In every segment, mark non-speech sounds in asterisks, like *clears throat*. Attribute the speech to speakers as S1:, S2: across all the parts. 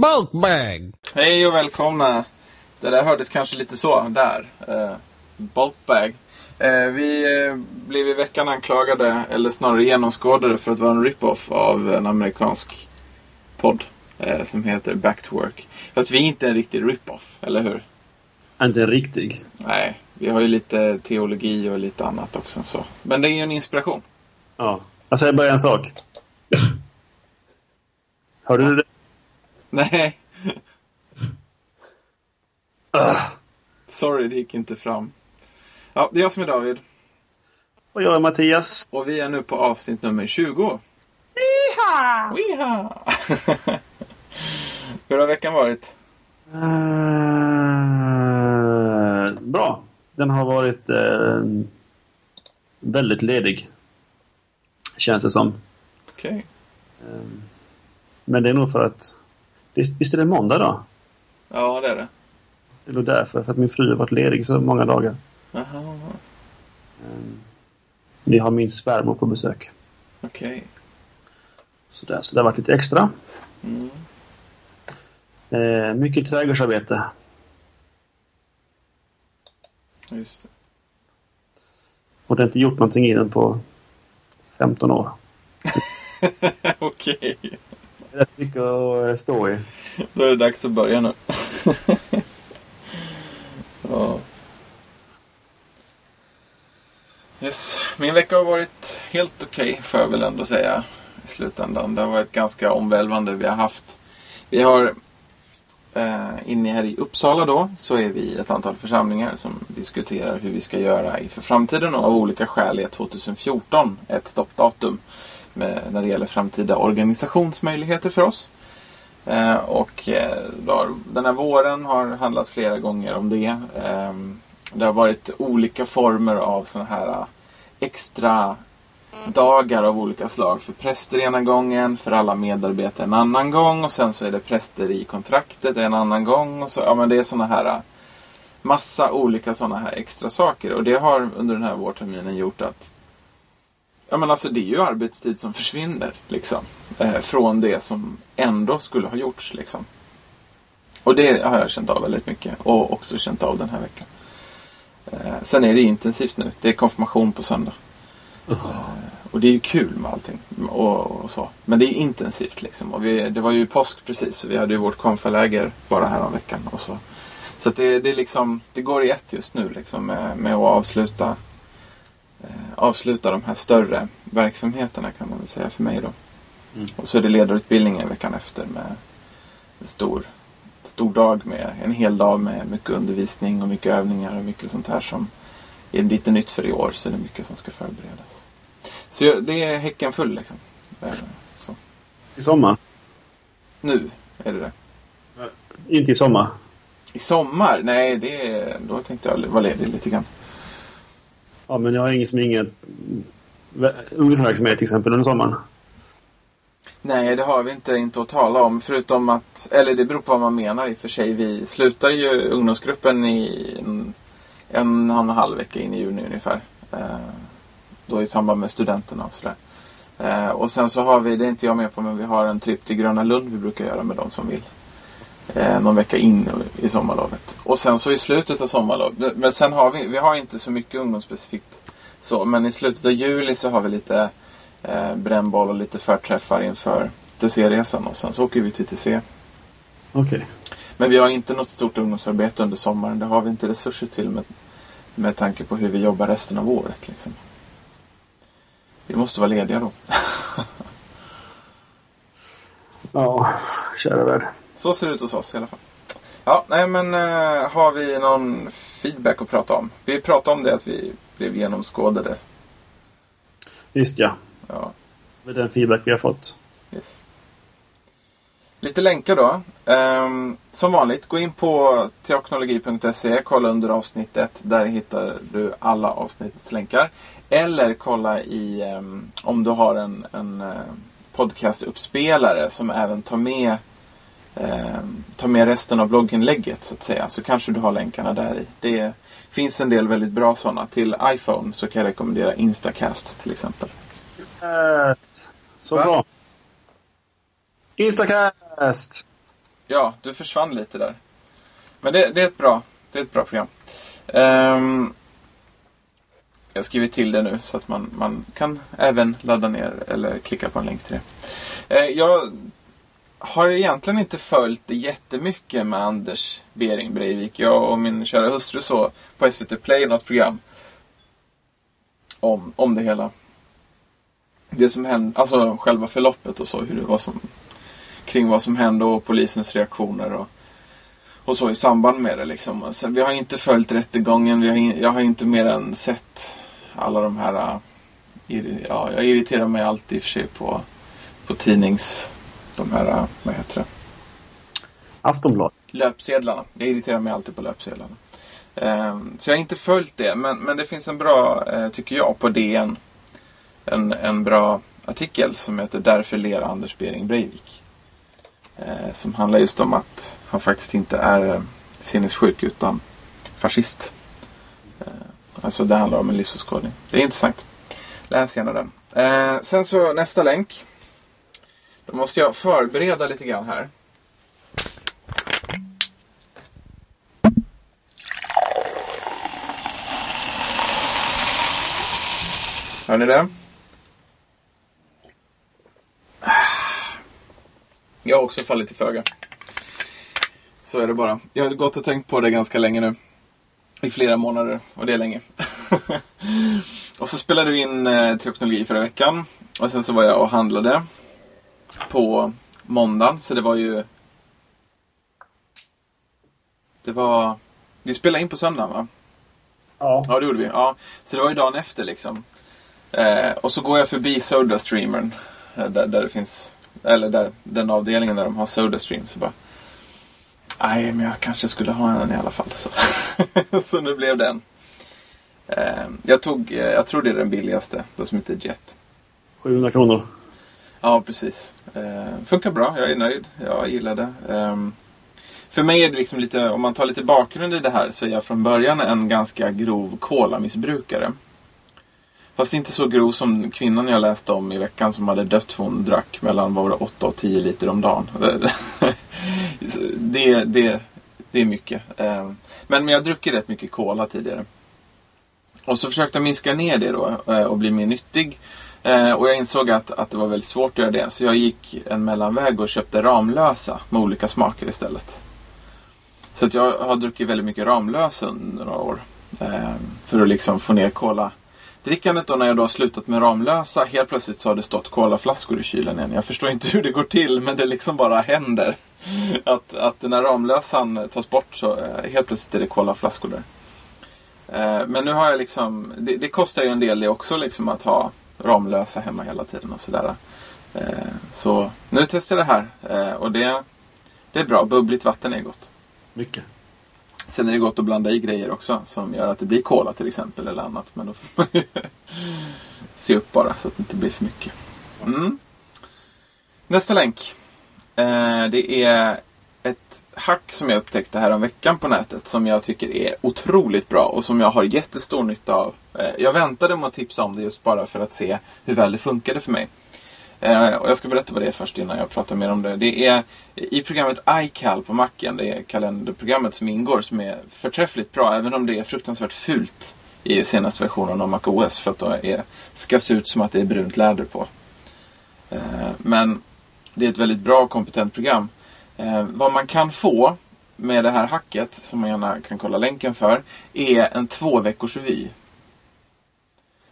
S1: Bulk bag.
S2: Hej och välkomna. Det där hördes kanske lite så, där. Eh, bulkbag. Eh, vi eh, blev i veckan anklagade, eller snarare genomskådade för att vara en rip-off av en amerikansk podd. Eh, som heter Back to Work. Fast vi är inte en riktig rip-off, eller hur?
S3: Inte en riktig.
S2: Nej, vi har ju lite teologi och lite annat också. Så. Men det är ju en inspiration.
S3: Ja. Jag säger bara en sak. Hörde du det?
S2: Nej. Sorry, det gick inte fram. Ja, det är jag som är David.
S3: Och jag är Mattias.
S2: Och vi är nu på avsnitt nummer 20. Weha! Weha! Hur har veckan varit?
S3: Uh, bra. Den har varit uh, väldigt ledig. Känns det som.
S2: Okej. Okay.
S3: Uh, men det är nog för att... Visst är det måndag då?
S2: Ja, det är det.
S3: Det är nog därför. För att min fru har varit ledig så många dagar.
S2: Aha.
S3: Vi har min svärmor på besök.
S2: Okej. Okay.
S3: Så, där, så det har varit lite extra.
S2: Mm.
S3: Eh, mycket trädgårdsarbete.
S2: Just det.
S3: Och det har inte gjort någonting i den på 15 år. *laughs*
S2: Okej. Okay.
S3: Det är rätt mycket att eh, stå i.
S2: Då är det dags att börja nu. *laughs* ja. Yes. Min vecka har varit helt okej okay, får jag väl ändå säga i slutändan. Det har varit ganska omvälvande. Vi har haft vi har eh, inne här i Uppsala då så är vi ett antal församlingar som diskuterar hur vi ska göra inför framtiden och av olika skäl är 2014 ett stoppdatum med, när det gäller framtida organisationsmöjligheter för oss. Eh, och eh, då, den här våren har handlat flera gånger om det. Eh, det har varit olika former av sådana här eh, extra dagar av olika slag. För präster ena gången, för alla medarbetare en annan gång och sen så är det präster i kontraktet en annan gång. Och så, ja, men det är sådana här eh, massa olika sådana här extra saker. Och det har under den här vårterminen gjort att Ja men alltså det är ju arbetstid som försvinner liksom. Eh, från det som ändå skulle ha gjorts liksom. Och det har jag känt av väldigt mycket. Och också känt av den här veckan. Eh, sen är det intensivt nu. Det är konfirmation på söndag. Uh. och det är ju kul med allting. Och, och, så. Men det är intensivt liksom. Och vi, det var ju påsk precis. Så vi hade ju vårt konfaläger bara här om veckan. Och så så det, det, liksom, det går i ett just nu liksom med, med att avsluta avsluta de här större verksamheterna kan man väl säga för mig då. Mm. Och så är det ledarutbildningen veckan efter med en stor, stor dag med en hel dag med mycket undervisning och mycket övningar och mycket sånt här som är lite nytt för i år så det är mycket som ska förberedas. Så det är häcken full liksom. Eh, så.
S3: I sommar?
S2: Nu är det det.
S3: Inte i sommar?
S2: I sommar? Nej, det är, då tänkte jag vara ledig lite grann.
S3: Ja, men jag har ingen som ingen ungdomsverksamhet till exempel under sommaren.
S2: Nej, det har vi inte, inte att tala om. Förutom att, eller det beror på vad man menar i och för sig. Vi slutar ju ungdomsgruppen i en, en och en halv vecka in i juni ungefär. Eh, då i samband med studenterna och sådär. Eh, och sen så har vi, det är inte jag med på, men vi har en tripp till Gröna Lund vi brukar göra med de som vill. Eh, någon vecka in i sommarlovet. Och sen så i slutet av sommarlovet. Men sen har vi, vi har inte så mycket ungdomsspecifikt. Så, men i slutet av juli så har vi lite eh, brännboll och lite förträffar inför TC-resan. Och sen så åker vi till TC.
S3: Okej. Okay.
S2: Men vi har inte något stort ungdomsarbete under sommaren. Det har vi inte resurser till med, med tanke på hur vi jobbar resten av året. Liksom. Vi måste vara lediga då. *laughs*
S3: ja, kära värld.
S2: Så ser det ut hos oss i alla fall. Ja, nej men uh, har vi någon feedback att prata om? Vi pratade om det att vi blev genomskådade.
S3: Visst ja.
S2: Ja.
S3: Med den feedback vi har fått.
S2: Yes. Lite länkar då. Um, som vanligt, gå in på teoknologi.se, kolla under avsnittet. Där hittar du alla avsnittets länkar. Eller kolla i, um, om du har en, en uh, podcastuppspelare som även tar med eh, ta med resten av blogginlägget så att säga. Så kanske du har länkarna där i. Det finns en del väldigt bra sådana. Till iPhone så kan jag rekommendera Instacast till exempel.
S3: Så Va? bra. Instacast!
S2: Ja, du försvann lite där. Men det, det är ett bra, det är ett bra program. Ehm, jag skriver till det nu så att man, man kan även ladda ner eller klicka på en länk till det. Eh, jag har egentligen inte följt det jättemycket med Anders Bering Breivik. Jag och min kära hustru så på SVT Play något program om, om det hela. Det som hände, alltså själva förloppet och så, hur det var som, kring vad som hände och polisens reaktioner och, och så i samband med det. Liksom. Alltså, vi har inte följt rättegången, vi har in, jag har inte mer än sett alla de här... Äh, ja, jag irriterar mig alltid i och för sig på, på tidnings... De här, äh, vad heter det?
S3: Aftonbladet.
S2: Löpsedlarna. Jag irriterar mig alltid på löpsedlarna. Ehm, så jag har inte följt det. Men, men det finns en bra, eh, tycker jag, på DN. En, en bra artikel som heter Därför ler Anders Bering Breivik. Eh, som handlar just om att han faktiskt inte är eh, sinnessjuk utan fascist. Alltså det handlar om en livsåskådning. Det är intressant. Läs gärna den. Eh, sen så nästa länk. Då måste jag förbereda lite grann här. Hör ni det? Jag har också fallit till föga. Så är det bara. Jag har gått och tänkt på det ganska länge nu. I flera månader. Och det är länge. *laughs* och så spelade vi in eh, teknologi förra veckan. Och sen så var jag och handlade. På måndagen. Så det var ju... Det var... Vi spelade in på söndagen va?
S3: Ja.
S2: Ja, det gjorde vi. Ja. Så det var ju dagen efter liksom. Eh, och så går jag förbi Sodastreamern. Eh, där, där det finns, eller där, den avdelningen där de har Sodastream. Så bara, nej men jag kanske skulle ha en i alla fall. Så, *laughs* så nu blev det en. Eh, jag tog, eh, jag tror det är den billigaste. Den som heter Jet.
S3: 700 kronor.
S2: Ja, precis. Eh, funkar bra, jag är nöjd. Jag gillar det. Eh, för mig är det liksom lite, om man tar lite bakgrund i det här så är jag från början en ganska grov kolamissbrukare. Fast inte så grov som kvinnan jag läste om i veckan som hade dött för hon drack mellan vad var det, 8 och 10 liter om dagen. *laughs* det, det, det är mycket. Ehm, men jag har druckit rätt mycket cola tidigare. Och så försökte jag minska ner det då eh, och bli mer nyttig. Eh, Och jag insåg att, att det var väldigt svårt att göra det. Så jag gick en mellanväg och köpte Ramlösa med olika smaker istället. Så att jag har druckit väldigt mycket Ramlösa under några år. Eh, För att liksom få ner cola drickandet då när jag då har slutat med Ramlösa. Helt plötsligt så har det stått colaflaskor i kylen igen. Jag förstår inte *laughs* hur det går till men det liksom bara händer. Att, att när Ramlösan tas bort så eh, helt plötsligt är det colaflaskor där. Eh, Men nu har jag liksom, det, det kostar ju en del det också liksom att ha Ramlösa hemma hela tiden och sådär. Eh, Så nu testar jag det här Eh, och det, det är bra. Bubbligt vatten är gott.
S3: Mycket.
S2: Sen är det gott att blanda i grejer också som gör att det blir cola till exempel eller annat. Men då får man ju *laughs* se upp bara så att det inte blir för mycket. Mm. Nästa länk. Eh, det är ett hack som jag upptäckte här om veckan på nätet som jag tycker är otroligt bra och som jag har jättestor nytta av. Eh, jag väntade med att tipsa om det just bara för att se hur väl det funkade för mig. Eh, och jag ska berätta vad det är först innan jag pratar mer om det. Det är i programmet iCal på Macen, det är kalenderprogrammet som ingår, som är förträffligt bra, även om det är fruktansvärt fult i senaste versionen av MacOS för att det är, ska se ut som att det är brunt läder på. Eh, men det är ett väldigt bra och kompetent program. Eh, vad man kan få med det här hacket, som man gärna kan kolla länken för, är en två veckors vy.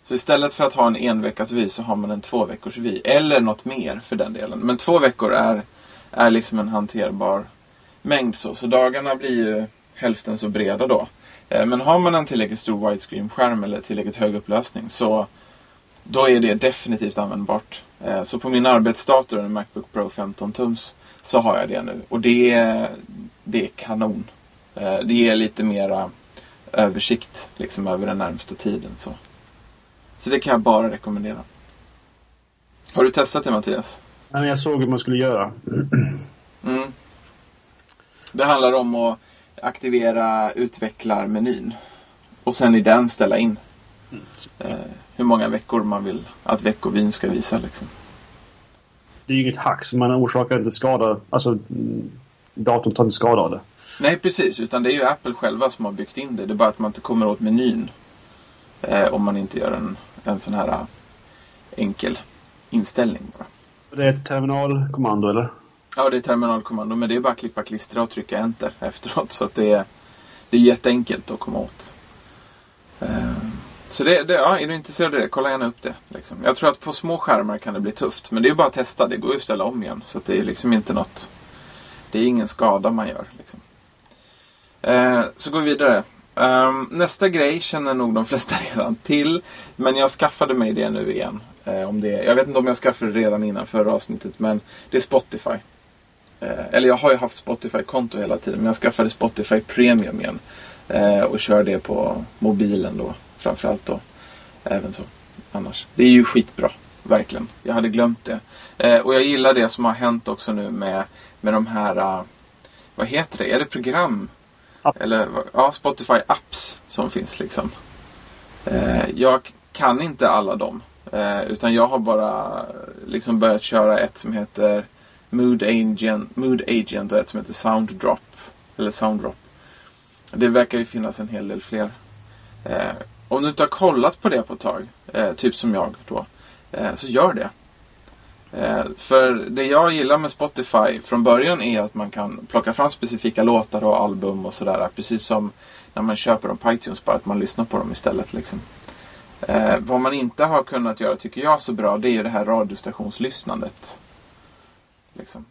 S2: Så istället för att ha en enveckas vy så har man en två veckors vy. Eller något mer för den delen. Men två veckor är, är liksom en hanterbar mängd. Så, så dagarna blir ju hälften så breda då. Eh, men har man en tillräckligt stor widescreen-skärm eller tillräckligt hög upplösning så då är det definitivt användbart. Eh, så på min arbetsdator, en Macbook Pro 15 tums, så har jag det nu. Och det är, det är kanon. Eh, Det ger lite mera översikt liksom över den närmsta tiden. Så. Så det kan jag bara rekommendera. Har du testat det Mattias?
S3: Nej, jag såg hur man skulle göra.
S2: Mm. Det handlar om att aktivera utvecklarmenyn. Och sen i den ställa in eh, hur många veckor man vill att veckovyn ska visa. Liksom.
S3: Det är ju inget hack, så man orsakar inte skada. Alltså, mm, datorn tar inte skada av det.
S2: Nej, precis. Utan det är ju Apple själva som har byggt in det. Det är bara att man inte kommer åt menyn. Eh, om man inte gör en, en sån här eh, enkel inställning bara.
S3: Det är ett terminalkommando eller?
S2: Ja, det är terminalkommando. Men det är bara att klippa, klistra och trycka enter efteråt. Så att det är, det är jätteenkelt att komma åt. Eh, så det, det, ja, är du intresserad av det, kolla gärna upp det. Liksom. Jag tror att på små skärmar kan det bli tufft. Men det är bara att testa. Det går ju att ställa om igen. Så att det är liksom inte något... Det är ingen skada man gör. Liksom. Eh, så går vi vidare. Um, nästa grej känner nog de flesta *laughs* redan till. Men jag skaffade mig det nu igen. Eh, om det, jag vet inte om jag skaffade det redan innan förra avsnittet. Men det är Spotify. Eh, eller jag har ju haft Spotify-konto hela tiden. Men jag skaffade Spotify Premium igen. Eh, och kör det på mobilen då. Framförallt då. Även så. Annars. Det är ju skitbra. Verkligen. Jag hade glömt det. Eh, och jag gillar det som har hänt också nu med, med de här... Uh, vad heter det? Är det program?
S3: App.
S2: Eller ja, Spotify apps som finns liksom. Eh, jag kan inte alla dem. Eh, utan jag har bara liksom börjat köra ett som heter Mood Agent, Mood Agent och ett som heter Sounddrop. Eller Sounddrop. Det verkar ju finnas en hel del fler. Om du inte har kollat på det på ett tag, eh, typ som jag då, eh, så gör det. Eh, för det jag gillar med Spotify från början är att man kan plocka fram specifika låtar och album och sådär. Precis som när man köper dem på iTunes, bara att man lyssnar på dem istället. Liksom. Eh, vad man inte har kunnat göra, tycker jag, så bra, det är ju det här radiostationslyssnandet. Liksom.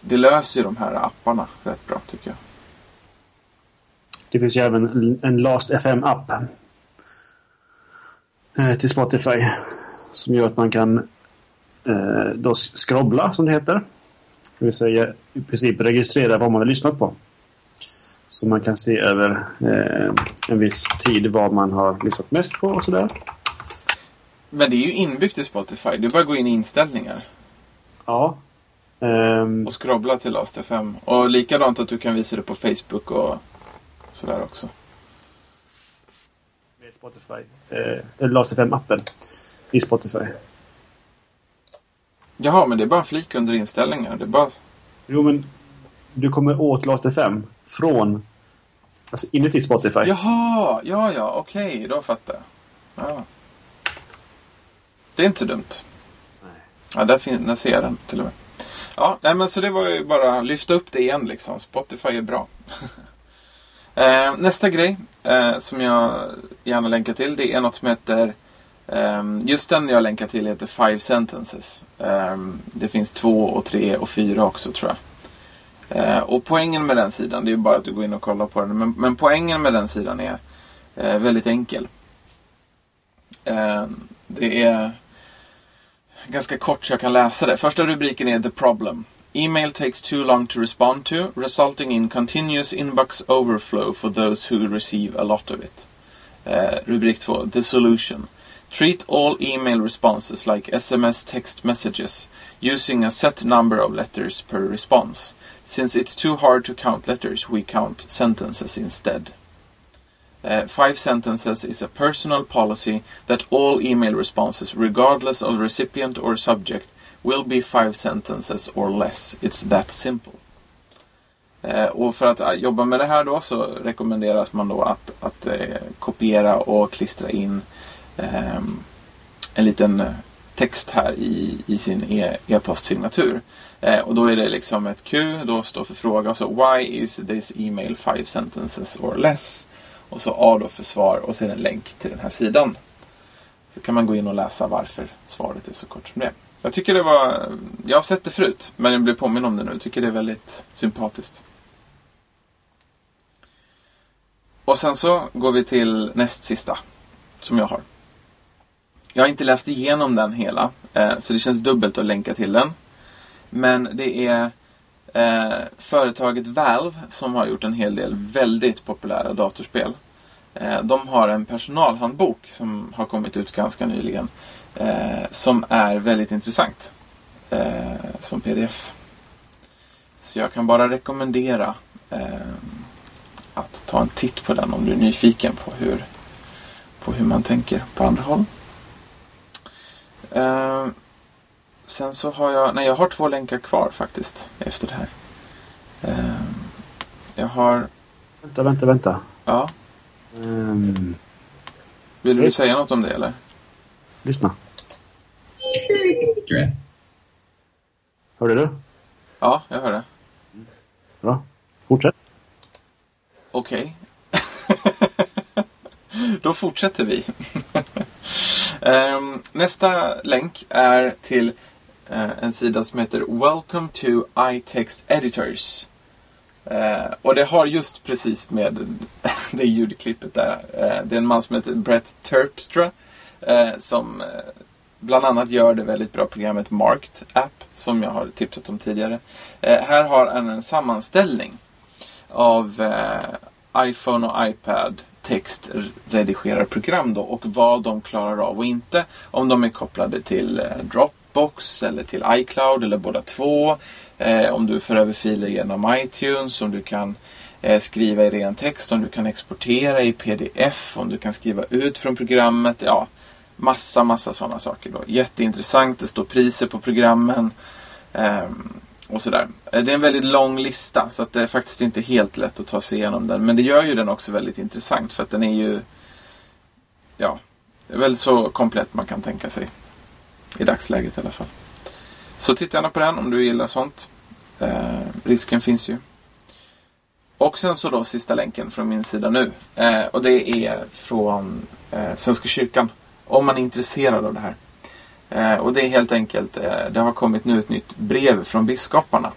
S2: Det löser ju de här apparna rätt bra, tycker jag.
S3: Det finns ju även en Last FM-app. Eh, till Spotify. Som gör att man kan eh, då skrobbla, som det heter. Det vill säga i princip registrera vad man har lyssnat på. Så man kan se över eh, en viss tid vad man har lyssnat mest på och sådär.
S2: Men det är ju inbyggt i Spotify. Är bara gå in i inställningar.
S3: Ja. Ehm,
S2: Och scrobbla till Last FM. Och likadant att du kan visa det på Facebook och sådär också.
S3: Spotify. Eh, Last FM-appen i Spotify.
S2: Jaha, men det är bara en flik under inställningar. Det är bara...
S3: Jo, men du kommer åt Last FM från alltså inuti Spotify.
S2: Jaha, ja, ja, okej, då fattar jag. Ja. Det är inte dumt.
S3: Nej.
S2: Ja, där, fin- där ser jag den till och med. Ja, nej, men så det var ju bara lyfta upp det igen liksom. Spotify är bra. *laughs* eh, nästa grej eh, som jag gärna länkar till det är något som heter eh, Just den jag länkar till heter Five Sentences. Ehm, det finns två och tre och fyra också tror jag. Eh, och poängen med den sidan, det är ju bara att du går in och kollar på den. Men, men poängen med den sidan är eh, väldigt enkel. Eh, det är ganska kort så jag kan läsa det. Första rubriken är The Problem. Email takes too long to respond to, resulting in continuous inbox overflow for those who receive a lot of it. Eh, rubrik 2. The solution. Treat all email responses like SMS text messages using a set number of letters per response. Since it's too hard to count letters, we count sentences instead. Uh, five sentences is a personal policy that all email responses, regardless of recipient or subject, will be five sentences or less. It's that simple. Eh, och för att eh, jobba med det här då så rekommenderas man då att, att eh, kopiera och klistra in eh, en liten eh, text här i, i sin e- e-postsignatur. Eh, och då är det liksom ett Q, då står för fråga och så Why is this email five sentences or less? Och så A då för svar och sen en länk till den här sidan. Så kan man gå in och läsa varför svaret är så kort som det är. Jag tycker det var... Jag har sett det förut, men jag blev påminn om det nu. Jag tycker det är väldigt sympatiskt. Och sen så går vi till näst sista. Som jag har. Jag har inte läst igenom den hela. Eh, så det känns dubbelt att länka till den. Men det är eh, företaget Valve som har gjort en hel del väldigt populära datorspel. Eh, de har en personalhandbok som har kommit ut ganska nyligen. Eh, som är väldigt intressant. Eh, som pdf. Så jag kan bara rekommendera eh, att ta en titt på den om du är nyfiken på hur, på hur man tänker på andra håll. Eh, sen så har jag, nej jag har två länkar kvar faktiskt efter det här. Eh, Jag har...
S3: Vänta, vänta, vänta.
S2: Ja.
S3: Ehm,
S2: Vill du säga något om det eller?
S3: Lyssna. Hörde du?
S2: Ja, jag hör det.
S3: Bra. Fortsätt.
S2: Okej. *laughs* Då fortsätter vi. *laughs* Ehm, nästa länk är till eh, en sida som heter Welcome to iText Editors. Eh, och det har just precis med *laughs* det ljudklippet där. Eh, det är en man som heter Brett Terpstra eh, som eh, bland annat gör det väldigt bra programmet Marked App som jag har tipsat om tidigare. Eh, här har han en sammanställning av eh, iPhone och iPad textredigerarprogram då och vad de klarar av och inte. Om de är kopplade till eh, Dropbox eller till iCloud eller båda två. Eh, om du för över filer genom iTunes, om du kan eh, skriva i ren text, om du kan exportera i pdf, om du kan skriva ut från programmet. Ja, massa, massa sådana saker. Då. Jätteintressant. Det står priser på programmen. Ehm, och sådär. Eh, det är en väldigt lång lista så att det är faktiskt inte helt lätt att ta sig igenom den. Men det gör ju den också väldigt intressant för att den är ju Ja, det är väl så komplett man kan tänka sig. I dagsläget i alla fall. Så titta gärna på den om du gillar sånt. Eh, risken finns ju. Och sen så då sista länken från min sida nu. Eh, och det är från eh, Svenska kyrkan. Om man är intresserad av det här. Eh, och det är helt enkelt, eh, det har kommit nu ett nytt brev från biskoparna.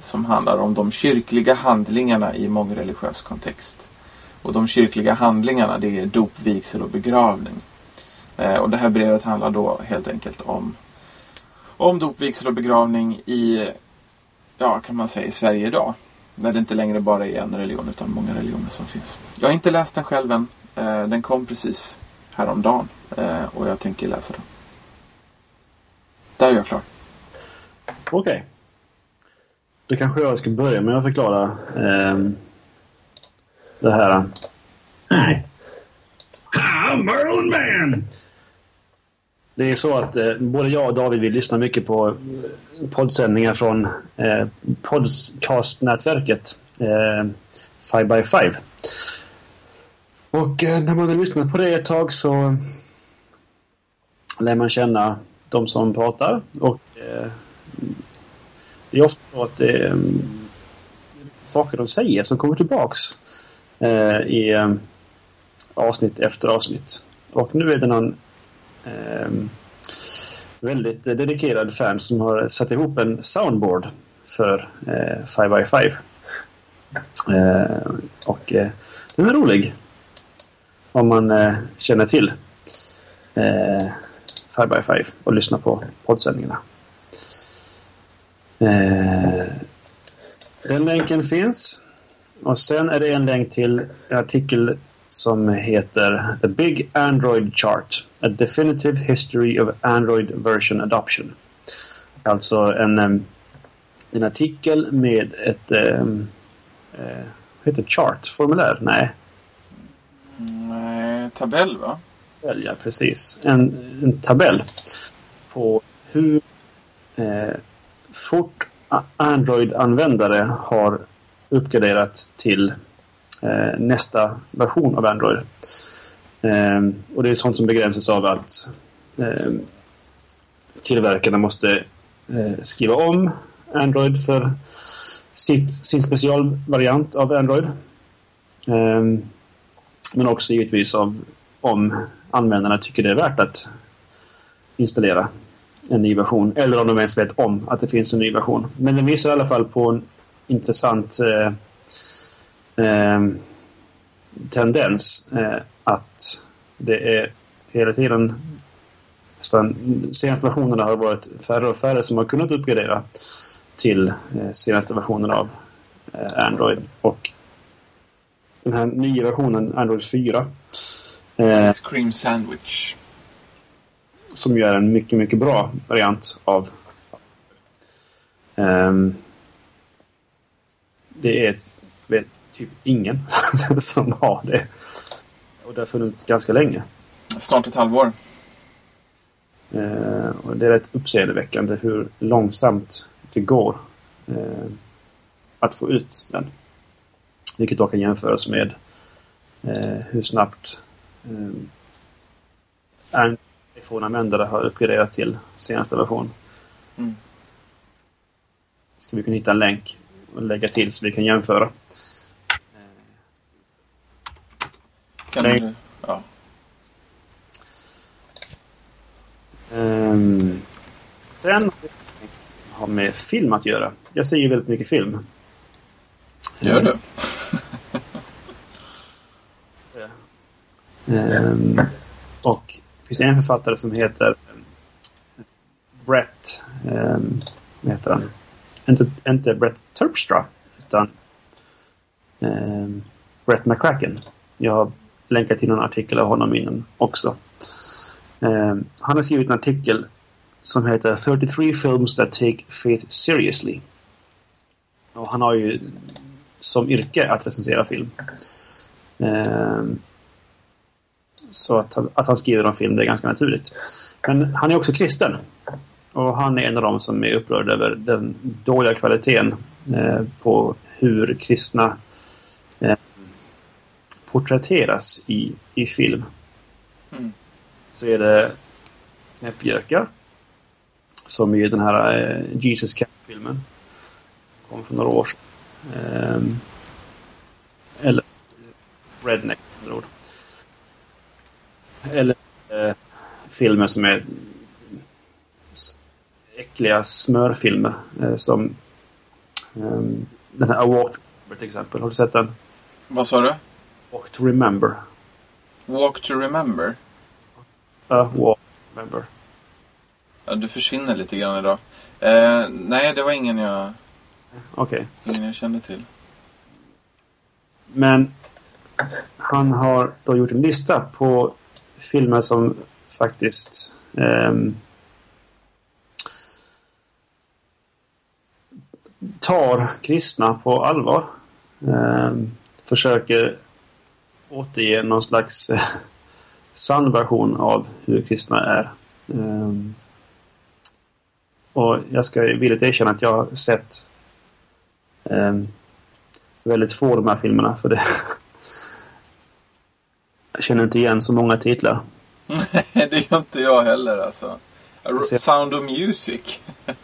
S2: Som handlar om de kyrkliga handlingarna i mångreligiös kontext. Och de kyrkliga handlingarna det är dop, vigsel och begravning. Eh, och det här brevet handlar då helt enkelt om, om dop, vigsel och begravning i, ja kan man säga i Sverige idag. När det inte längre bara är en religion utan många religioner som finns. Jag har inte läst den själv än. Eh, den kom precis häromdagen. Eh, och jag tänker läsa den. Där är jag klar.
S3: Okej. Då kanske jag ska börja med att förklara eh, det här.
S1: Nej. I'm Merlin Man!
S3: Det är så att eh, både jag och David vill lyssna mycket på eh, poddsändningar från eh, podcastnätverket eh, 5by5. Och eh, när man har lyssnat på det ett tag så lär man känna de som pratar. Och eh, det är ofta så att det är saker de säger som kommer tillbaks i avsnitt efter avsnitt. Och nu är det någon väldigt dedikerad fan som har satt ihop en soundboard för eh, 5by5. Och eh, den är rolig. Om man eh, känner till eh, 5by5 och lyssnar på poddsändningarna. Eh, den länken finns. Och sen är det en länk till en artikel som heter The Big Android Chart. A Definitive History of Android Version Adoption. Alltså en, eh, en artikel med ett eh, eh vad heter det? chart? Formulär? Nej,
S2: tabell va?
S3: ja precis. En, en tabell på hur eh, fort Android-användare har uppgraderat till eh, nästa version av Android. Eh, och det är sånt som begränsas av att eh, tillverkarna måste eh, skriva om Android för sitt, sin specialvariant av Android. Ehm, men också givetvis av om användarna tycker det är värt att installera en ny version. Eller om de ens vet om att det finns en ny version. Men den visar i alla fall på en intressant eh, eh, tendens eh, att det är hela tiden nästan senaste versionerna har varit färre och färre som har kunnat uppgradera till eh, senaste versionen av eh, Android. Och den här nya versionen, Android 4, eh,
S2: Ice cream sandwich.
S3: som är en mycket, mycket bra variant av ehm, det är vet, typ ingen *laughs* som har det. Och det har funnits ganska länge.
S2: Snart ett halvår.
S3: Eh, och det är rätt uppseendeväckande hur långsamt det går eh, att få ut den. Vilket då kan jämföras med eh, hur snabbt eh, iPhone-användare har uppgraderat till senaste version.
S2: Mm.
S3: Ska vi kunna hitta en länk och lägga till så vi kan jämföra.
S2: Kan du, ja.
S3: Ehm, sen har med film att göra. Jag ser ju väldigt mycket film.
S2: Gör du?
S3: Ehm, och det finns en författare som heter Brett... Um, vad heter han? Inte, inte Brett Terpstra, utan um, Brett McCracken. Jag har länkat till någon artikel av honom innan också. Ehm, han har skrivit en artikel som heter 33 films that take faith seriously. Och han har ju som yrke att recensera film. Ehm, så att, att han skriver om film det är ganska naturligt. Men han är också kristen. Och han är en av dem som är upprörd över den dåliga kvaliteten eh, på hur kristna eh, porträtteras i, i film.
S2: Mm.
S3: Så är det knäppgökar. Som i den här eh, Jesus Cat-filmen. Kom för några år sedan. Ehm, eller Redneck, med andra ord. Eller eh, filmer som är äckliga smörfilmer. Eh, som ehm, den här Walk to Remember till exempel. Har du sett den?
S2: Vad sa du?
S3: Walk to Remember.
S2: Walk to remember?
S3: A Walk to Remember.
S2: Ja, du försvinner lite grann idag. Eh, nej, det var ingen jag,
S3: Okej.
S2: ingen jag kände till.
S3: Men han har då gjort en lista på filmer som faktiskt ehm, tar kristna på allvar. Ehm, försöker återge någon slags eh, sann version av hur kristna är. Ehm, och jag ska villigt erkänna att jag har sett ehm, väldigt få av de här filmerna för det jag känner inte igen så många titlar.
S2: Nej, det gör inte jag heller alltså. Sound of Music. *laughs*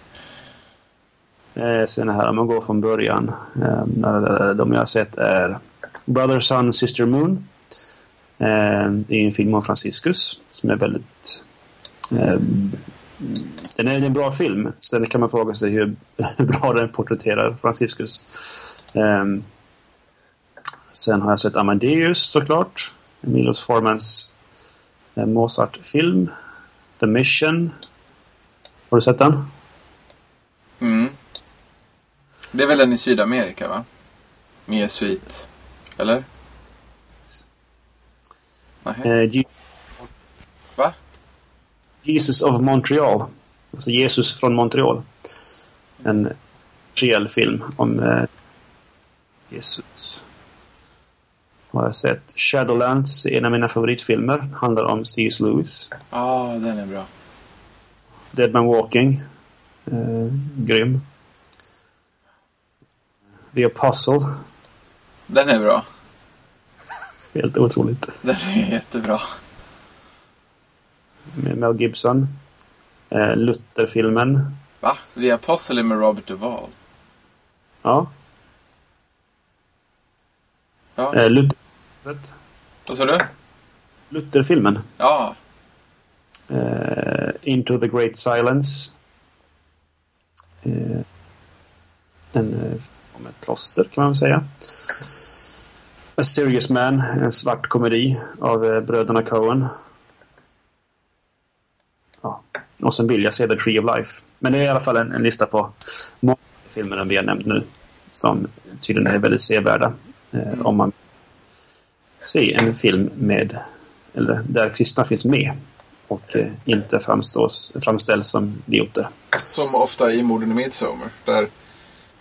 S3: Eh, sen här om man går från början. Eh, de jag har sett är Brother, Sun, Sister Moon. Eh, det är en film om Franciscus som är väldigt... Den är en bra film. Sen kan man fråga sig hur, *laughs* bra den porträtterar Franciscus. Sen har jag sett Amadeus såklart. Milos Formans eh, Mozart-film. The Mission. Har du sett den?
S2: Mm. Det är väl en i Sydamerika va? Med jesuit. Eller? Nej.
S3: Eh,
S2: Va?
S3: Jesus of Montreal. Alltså Jesus från Montreal. En reell film om eh, Jesus. Har jag sett. Shadowlands, en av mina favoritfilmer. Handlar om C.S. Lewis.
S2: Ja, ah, den är bra.
S3: Dead Man Walking. Eh, grym. The Apostle.
S2: Den är bra.
S3: Helt otroligt. *laughs*
S2: Den är jättebra.
S3: Med Mel Gibson. Eh, Luther-filmen.
S2: Va? The Apostle är med Robert Duvall.
S3: Ja.
S2: Ja.
S3: Eh, Luther.
S2: Vad sa du?
S3: Luther-filmen.
S2: Ja.
S3: Eh, Into the Great Silence. Eh, en eh, om ett kloster kan man väl säga. A Serious Man, en svart komedi av eh, bröderna Coen. Ja. Och sen vill jag se The Tree of Life. Men det är i alla fall en, en lista på många filmer vi har nämnt nu. Som tydligen är väldigt sevärda. Eh, Om man ser en film med eller där kristna finns med och eh, inte framstås, framställs som idioter.
S2: Som ofta i Morden i Midsommar. Där,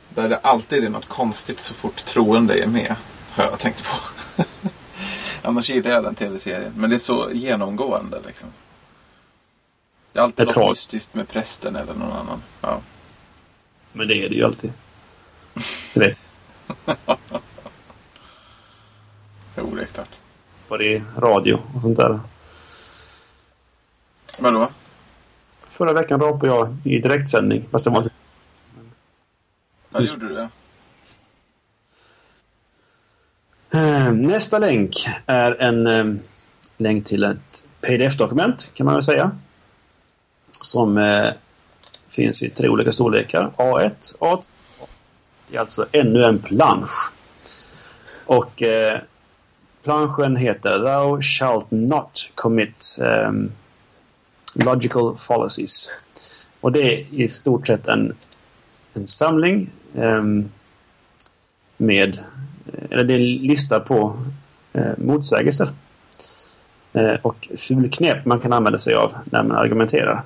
S2: där det alltid är något konstigt så fort troende är med. Har jag tänkt på. *laughs* Annars gillar jag den tv-serien. Men det är så genomgående liksom. Det är alltid
S3: Jag
S2: något mystiskt med prästen eller någon annan. Ja.
S3: Men det är det ju alltid. Det *laughs* vet.
S2: klart.
S3: Både i radio och sånt där.
S2: Vadå?
S3: Förra veckan rapade jag i direktsändning. Fast det var inte...
S2: Ja, det gjorde du ja.
S3: Eh, Nästa länk är en eh, länk till ett pdf-dokument kan man väl säga. Som eh, finns i tre olika storlekar. A1, A2. Det är alltså ännu en plansch. Och eh, planschen heter Thou shalt not commit um, logical fallacies. Och det är i stort sett en, en samling um, med eller det är en lista på uh, motsägelser. uh, och fulknep man kan använda sig av när man argumenterar.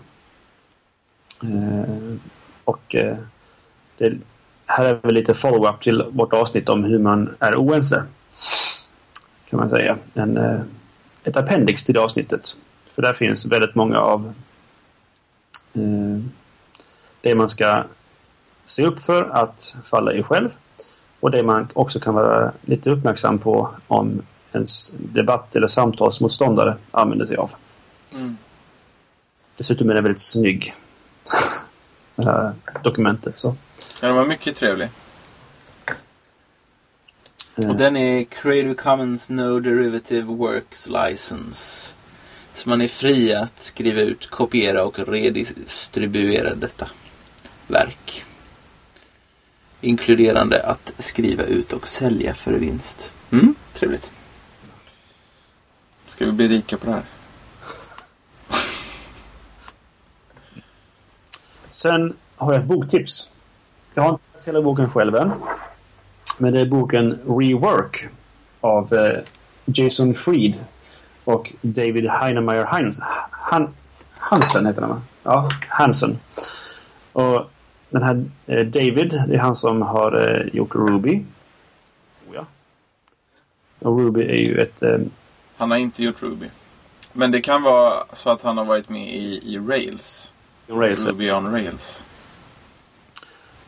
S3: Uh, och det, här är väl lite follow-up till vårt avsnitt om hur man är oense. Kan man säga. En, eh, ett appendix till det avsnittet. För där finns väldigt många av eh, det man ska se upp för att falla i själv. Och det man också kan vara lite uppmärksam på om ens debatt eller samtalsmotståndare använder sig av.
S2: Mm.
S3: Dessutom är den väldigt snygg. *laughs* Det här dokumentet. Så.
S2: Ja, den var mycket trevlig.
S3: Eh,
S4: Och den är Creative Commons No Derivative Works License. Så man är fri att skriva ut, kopiera och redistribuera detta verk. Inkluderande att skriva ut och sälja för vinst. Mm, trevligt.
S2: Ska vi bli rika på det här?
S3: Sen har jag ett boktips. Jag har inte läst hela boken själv än. Men det är boken Rework av eh, Jason Fried och David Heinemeier Heinz, Han, Hansen heter han va? Ja, Hansen. Och den här eh, David, det är han som har eh, gjort Ruby. Oh, ja. Och Ruby är ju ett eh,
S2: Han har inte gjort Ruby. Men det kan vara så att han har varit med i, i Rails.
S3: Rails.
S2: Ruby on Rails.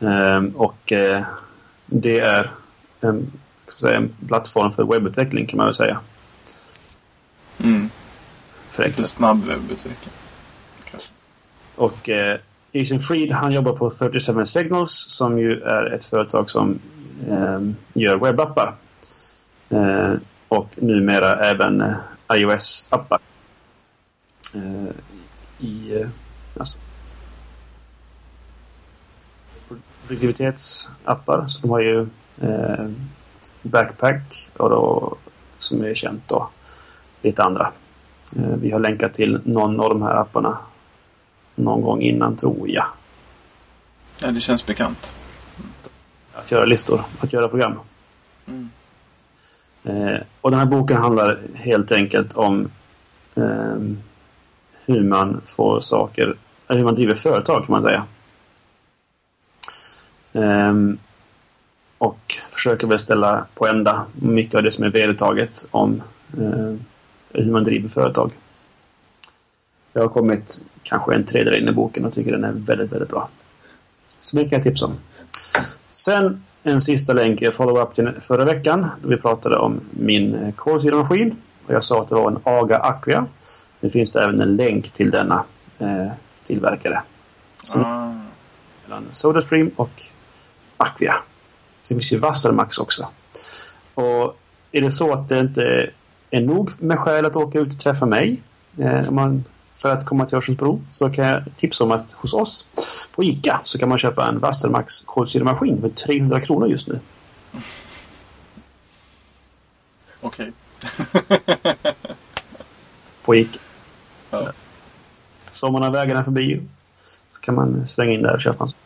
S3: Ehm, och eh, det är en, säga, en plattform för webbutveckling kan man väl säga.
S2: Mm. Lite snabb webbutveckling. Kanske.
S3: Och eh, Jason Fried han jobbar på 37 Signals som ju är ett företag som eh, gör webbappar. Eh, och numera även eh, iOS-appar. Eh, I eh, alltså, produktivitetsappar. Så de har ju eh, Backpack och då, som är känt då. Lite andra. Eh, vi har länkat till någon av de här apparna någon gång innan tror jag.
S2: Ja, det känns bekant.
S3: Att göra listor, att göra program.
S2: Mm.
S3: Eh, och den här boken handlar helt enkelt om eh, hur man får saker, hur man driver företag kan man säga. Eh, och försöker väl ställa på ända mycket av det som är vedertaget om eh, hur man driver företag. Jag har kommit kanske en tredjedel in i boken och tycker den är väldigt, väldigt bra. Så det kan jag tipsa om. Sen en sista länk är follow-up till förra veckan. Då vi pratade om min kolsyremaskin. Och jag sa att det var en AGA Aquia. Nu finns det även en länk till denna eh, tillverkare. Som
S2: Ah.
S3: mellan Sodastream och Aquia. Sen finns ju Wassermax också. Och är det så att det inte är nog med skäl att åka ut och träffa mig eh, man, för att komma till Örsundsbro så kan jag tipsa om att hos oss på ICA så kan man köpa en Wassermax kolsyremaskin för 300 kronor just nu.
S2: Okej. *laughs*
S3: På ICA.
S2: Ja.
S3: Så om man har vägarna förbi så kan man svänga in där och köpa en sån.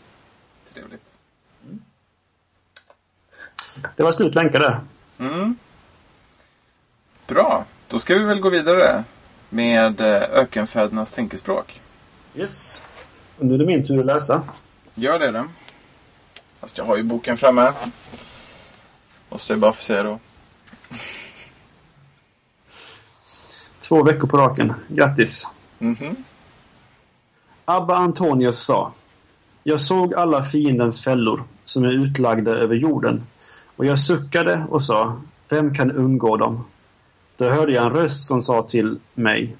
S2: Trevligt.
S3: Det var slut länkar där.
S2: Mm. Bra. Då ska vi väl gå vidare med eh, ökenfädernas tänkespråk.
S3: Yes. Och nu är det min tur att läsa.
S2: Gör det då. Fast jag har ju boken framme. Måste jag bara få säga då. *laughs*
S3: Två veckor på raken. Grattis!
S2: Mhm.
S3: Abba Antonius sa Jag såg alla fiendens fällor som är utlagda över jorden och jag suckade och sa Vem kan undgå dem? Då hörde jag en röst som sa till mig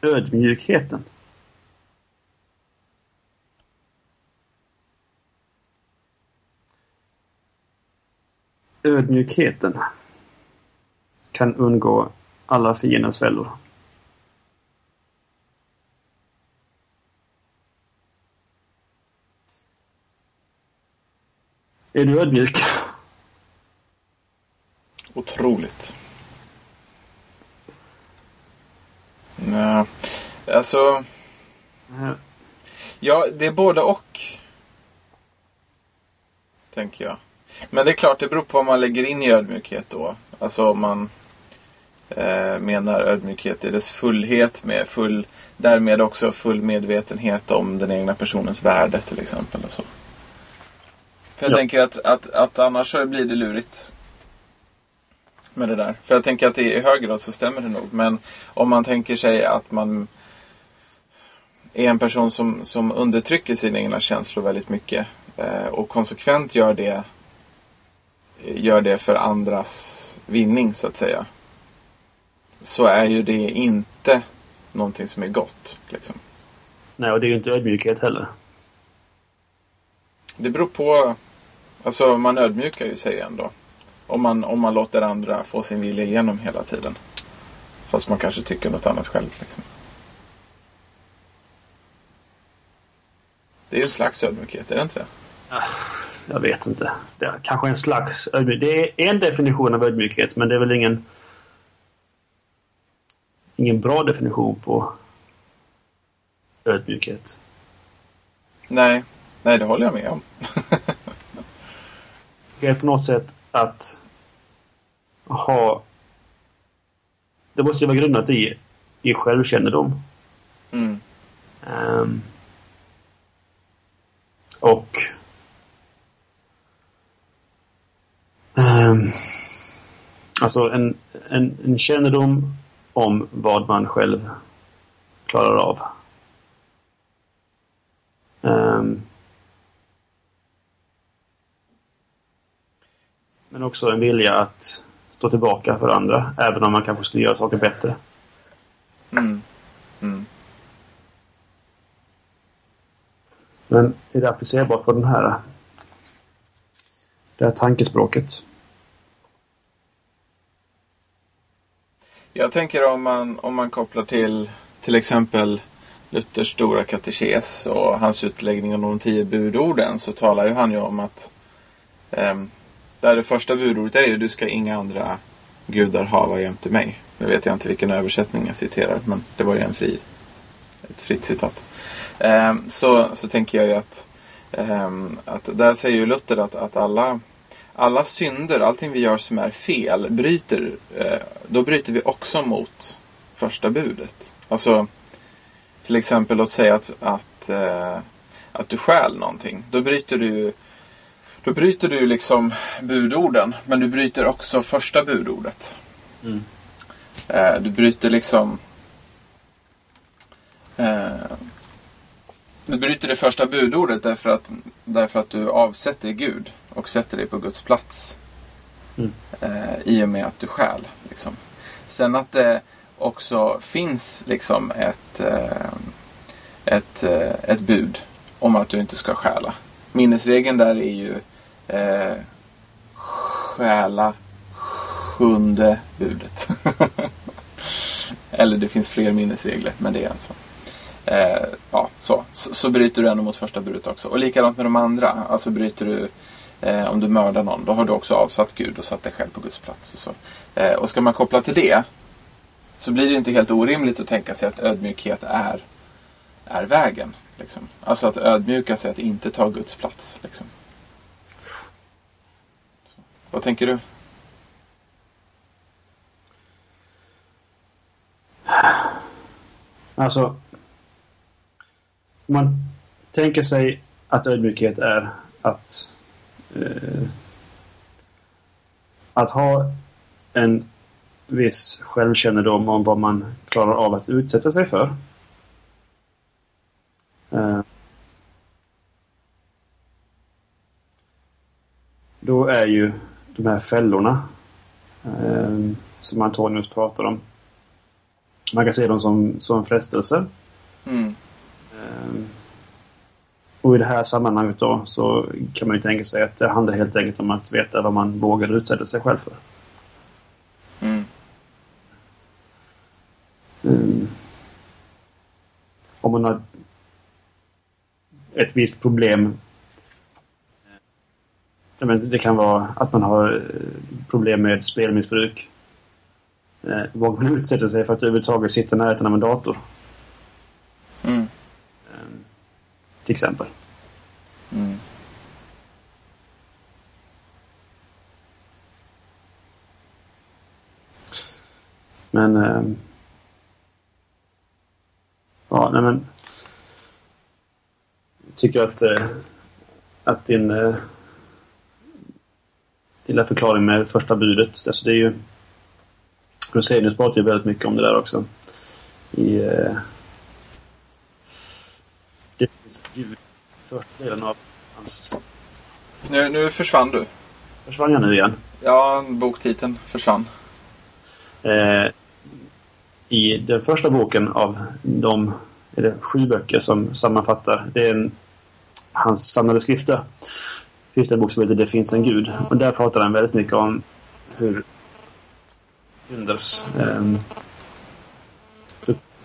S3: ödmjukheten. Ödmjukheten kan undgå alla fiendens fällor. Är du ödmjuk?
S2: Otroligt. Nej, alltså... Ja, det är både och. Tänker jag. Men det är klart, det beror på vad man lägger in i ödmjukhet då. Alltså om man eh, menar ödmjukhet i dess fullhet med full, därmed också full medvetenhet om den egna personens värde till exempel. Och så. För jag
S3: Ja.
S2: tänker att, att, att annars så blir det lurigt. Med det där. För jag tänker att i hög grad så stämmer det nog. Men om man tänker sig att man är en person som, som undertrycker sina egna känslor väldigt mycket. Eh, och konsekvent gör det, gör det för andras vinning så att säga. Så är ju det inte någonting som är gott. Liksom.
S3: Nej, och det är ju inte ödmjukhet heller.
S2: Det beror på. Alltså man ödmjukar ju sig ändå. Om man, om man låter andra få sin vilja igenom hela tiden. Fast man kanske tycker något annat själv. Liksom. Det är ju en slags ödmjukhet, är det inte det?
S3: Jag vet inte. Det är kanske en slags ödmjukhet. Det är en definition av ödmjukhet, men det är väl ingen ingen bra definition på ödmjukhet.
S2: Nej, nej det håller jag med om. *laughs*
S3: Det är på något sätt att ha... Det måste ju vara grundat i, i självkännedom.
S2: Mm.
S3: Ehm, och... ehm, alltså en, en, en kännedom om vad man själv klarar av. Ehm, men också en vilja att stå tillbaka för andra, även om man kanske skulle göra saker bättre.
S2: Mm. Mm.
S3: Men är det applicerbart på den här, det här tankespråket?
S2: Jag tänker om man, om man kopplar till till exempel Luthers stora katekes och hans utläggning om de tio budorden så talar ju han ju om att ehm, där det första budordet är ju du ska inga andra gudar hava jämte mig. Nu vet jag inte vilken översättning jag citerar men det var ju en fri, ett fritt citat. Eh, så, så tänker jag ju att, eh, att där säger ju Luther att, att alla alla synder, allting vi gör som är fel, bryter, eh, då bryter vi också mot första budet. Alltså, till exempel låt säga att, att, eh, att du stjäl någonting. Då bryter du då bryter du liksom budorden, men du bryter också första budordet.
S3: Mm.
S2: Eh, du bryter liksom... Eh, du bryter det första budordet därför att, därför att du avsätter Gud och sätter dig på Guds plats.
S3: Mm.
S2: Eh, I och med att du stjäl. Liksom. Sen att det också finns liksom ett, ett, ett bud om att du inte ska stjäla. Minnesregeln där är ju eh, stjäla sjunde budet. Eller det finns fler minnesregler, men det är en sån. Eh, ja, så. så. Så bryter du ändå mot första budet också. Och likadant med de andra. Alltså bryter du eh, om du mördar någon, då har du också avsatt Gud och satt dig själv på Guds plats. Och, så. Eh, och ska man koppla till det så blir det inte helt orimligt att tänka sig att ödmjukhet är, är vägen. Liksom. Alltså att ödmjuka sig att inte ta Guds plats. Liksom. Vad tänker du?
S3: Alltså, om man tänker sig att ödmjukhet är att eh, att ha en viss självkännedom om vad man klarar av att utsätta sig för. Eh, då är ju de här fällorna eh, som Antonius pratar om. Man kan se dem som, som frestelse.
S2: Mm.
S3: Ehm, Och i det här sammanhanget då så kan man ju tänka sig att det handlar helt enkelt om att veta vad man vågar utsätta sig själv för.
S2: Mm.
S3: Ehm, Om man har ett visst problem. Det kan vara att man har eh, problem med spelmissbruk. Eh, Vågar man utsätta sig för att överhuvudtaget sitta i närheten av en dator?
S2: Mm.
S3: Ehm, Till exempel.
S2: Mm.
S3: Men... ehm, ja, nej men... Jag tycker att, eh, att din... Eh, lilla förklaring med första budet. Alltså det är ju... Rosenius pratar ju väldigt mycket om det där också. I... Eh, det finns Gud. Första delen av hans...
S2: Nu, nu försvann du.
S3: Försvann jag nu igen?
S2: Ja, boktiteln försvann.
S3: Eh, I den första boken av de är det sju böcker som sammanfattar, det är en, hans samlade skrifter. En bok som heter Det finns en gud. Och där pratar han väldigt mycket om hur Unders eh,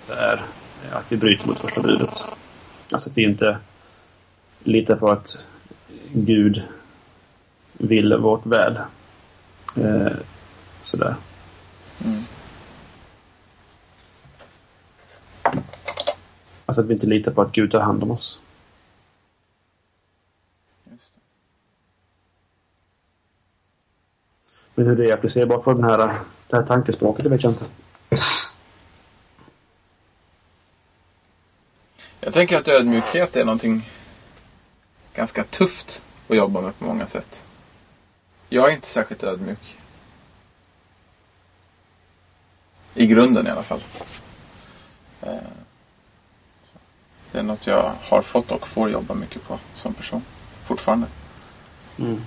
S3: är att vi bryter mot första budet. Alltså att vi inte litar på att Gud vill vårt väl. Eh, sådär.
S2: Mm.
S3: Alltså att vi inte litar på att Gud tar hand om oss.
S2: Just det.
S3: Men hur det är applicerbart på den här, det här tankespråket, det vet jag inte.
S2: Jag tänker att ödmjukhet är någonting ganska tufft att jobba med på många sätt. Jag är inte särskilt ödmjuk. I grunden i alla fall. Eh. Det är något jag har fått och får jobba mycket på som person. Fortfarande.
S3: Mm.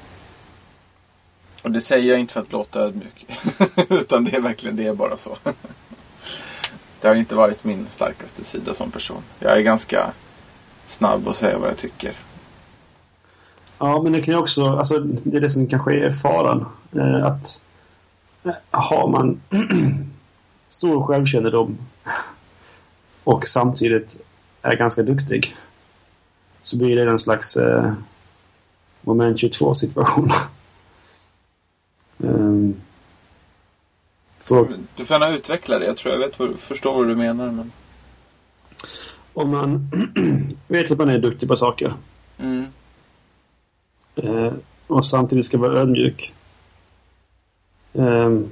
S2: Och det säger jag inte för att låta ödmjuk. *laughs* Utan det är verkligen, det är bara så. det har inte varit min starkaste sida som person. Jag är ganska snabb att säga vad jag tycker.
S3: Ja, men det kan ju också, alltså det är det som kanske är faran. Eh, att eh, har man *clears throat* stor självkännedom och samtidigt är ganska duktig så blir det en slags eh, moment 22 situation. *laughs* um, för
S2: Du får gärna utveckla det. Jag tror jag vet vad, förstår vad du menar. Men...
S3: om man *clears throat* vet att man är duktig på saker
S2: Mm.
S3: eh, och samtidigt ska vara ödmjuk. Ehm,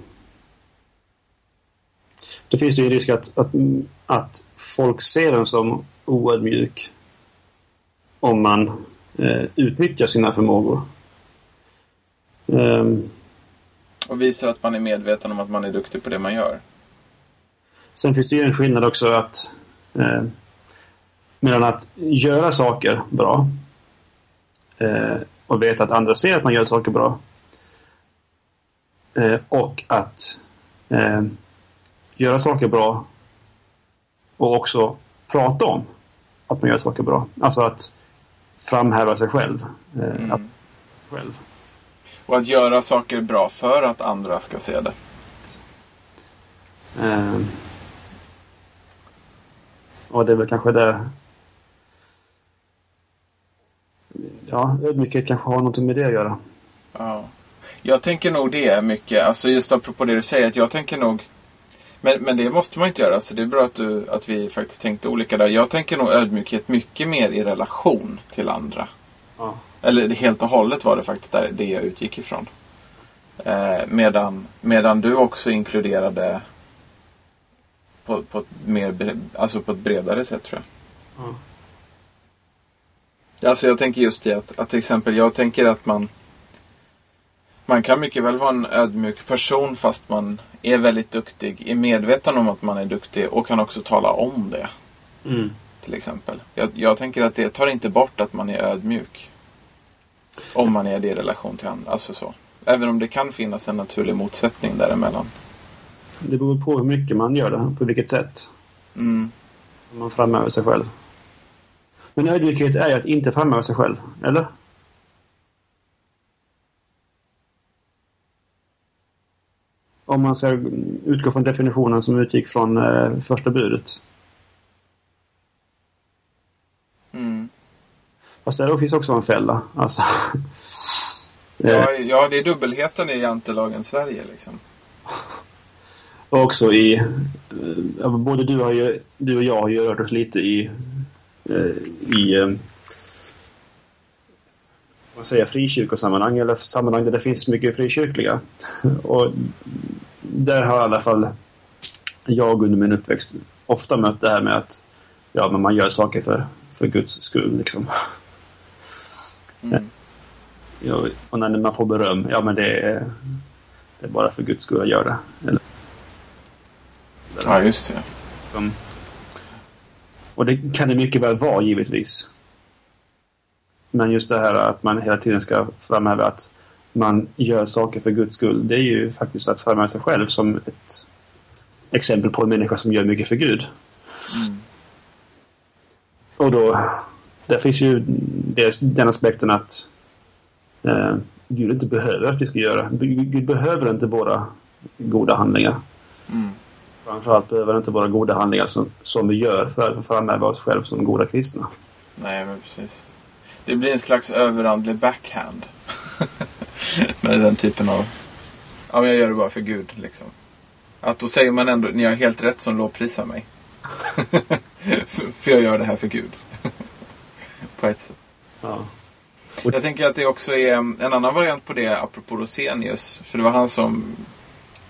S3: det finns det ju en risk att, att, att folk ser en som oödmjuk om man eh, utnyttjar sina förmågor. Ehm,
S2: Och visar att man är medveten om att man är duktig på det man gör.
S3: Sen finns det ju en skillnad också att eh, mellan att göra saker bra eh, och veta att andra ser att man gör saker bra eh, och att eh, göra saker bra och också prata om att man gör saker bra. Alltså att framhäva sig själv. Eh,
S2: Mm.
S3: att, själv.
S2: Och att göra saker bra för att andra ska se det.
S3: Eh, och det är väl kanske där... Ja, ödmjukhet kanske har någonting med det att göra.
S2: Ja. Jag tänker nog det mycket. Alltså just apropå det du säger. Att jag tänker nog... Men, men det måste man inte göra. Så det är bra att, du, att vi faktiskt tänkte olika där. Jag tänker nog ödmjukhet mycket mer i relation till andra.
S3: Ja.
S2: Eller helt och hållet var det faktiskt där, det jag utgick ifrån. Eh, medan, medan du också inkluderade på, på, ett mer, alltså på ett bredare sätt tror jag.
S3: Ja.
S2: Alltså jag tänker just i att, att till exempel jag tänker att man man kan mycket väl vara en ödmjuk person fast man är väldigt duktig, är medveten om att man är duktig och kan också tala om det.
S3: Mm.
S2: Till exempel. Jag, jag tänker att det tar inte bort att man är ödmjuk. Om man är det i relation till andra. Alltså så. Även om det kan finnas en naturlig motsättning däremellan.
S3: Det beror på hur mycket man gör det, på vilket sätt.
S2: Mm.
S3: Man framhäver sig själv. Men ödmjukhet är ju att inte framhäva sig själv, eller? Om man ska utgå från definitionen som utgick från eh, första budet. Fast där finns också en fälla. Alltså, eh,
S2: Ja, ja, det är dubbelheten i jantelagen Sverige liksom.
S3: också i... eh, ja, Både du, har ju, du och jag har ju rört oss lite i... eh, i vad säger jag, frikyrkosammanhang eller sammanhang där det finns mycket frikyrkliga. Och där har i alla fall jag under min uppväxt ofta mött det här med att ja, men man gör saker för, för Guds skull. Liksom.
S2: Mm.
S3: Ja, och när man får beröm, ja men det är, det är bara för Guds skull jag gör det. Eller,
S2: Ja, just det.
S3: um, och det kan det mycket väl vara givetvis. Men just det här att man hela tiden ska framhäva att man gör saker för Guds skull. Det är ju faktiskt att framhäva sig själv som ett exempel på en människa som gör mycket för Gud.
S2: Mm.
S3: Och då, där finns ju dels den aspekten att eh, Gud inte behöver att vi ska göra. Gud behöver inte våra goda handlingar.
S2: Mm.
S3: Framförallt behöver inte våra goda handlingar som, som vi gör för att framhäva oss själva som goda kristna.
S2: Nej, men precis. Det blir en slags överandlig backhand. *laughs* Med den typen av... Ja, men jag gör det bara för Gud, liksom. Att då säger man ändå, ni har helt rätt som lovprisar mig. *laughs* för jag gör det här för Gud. På ett sätt.
S3: Ja.
S2: Jag tänker att det också är en annan variant på det, apropå Rosenius. För det var han som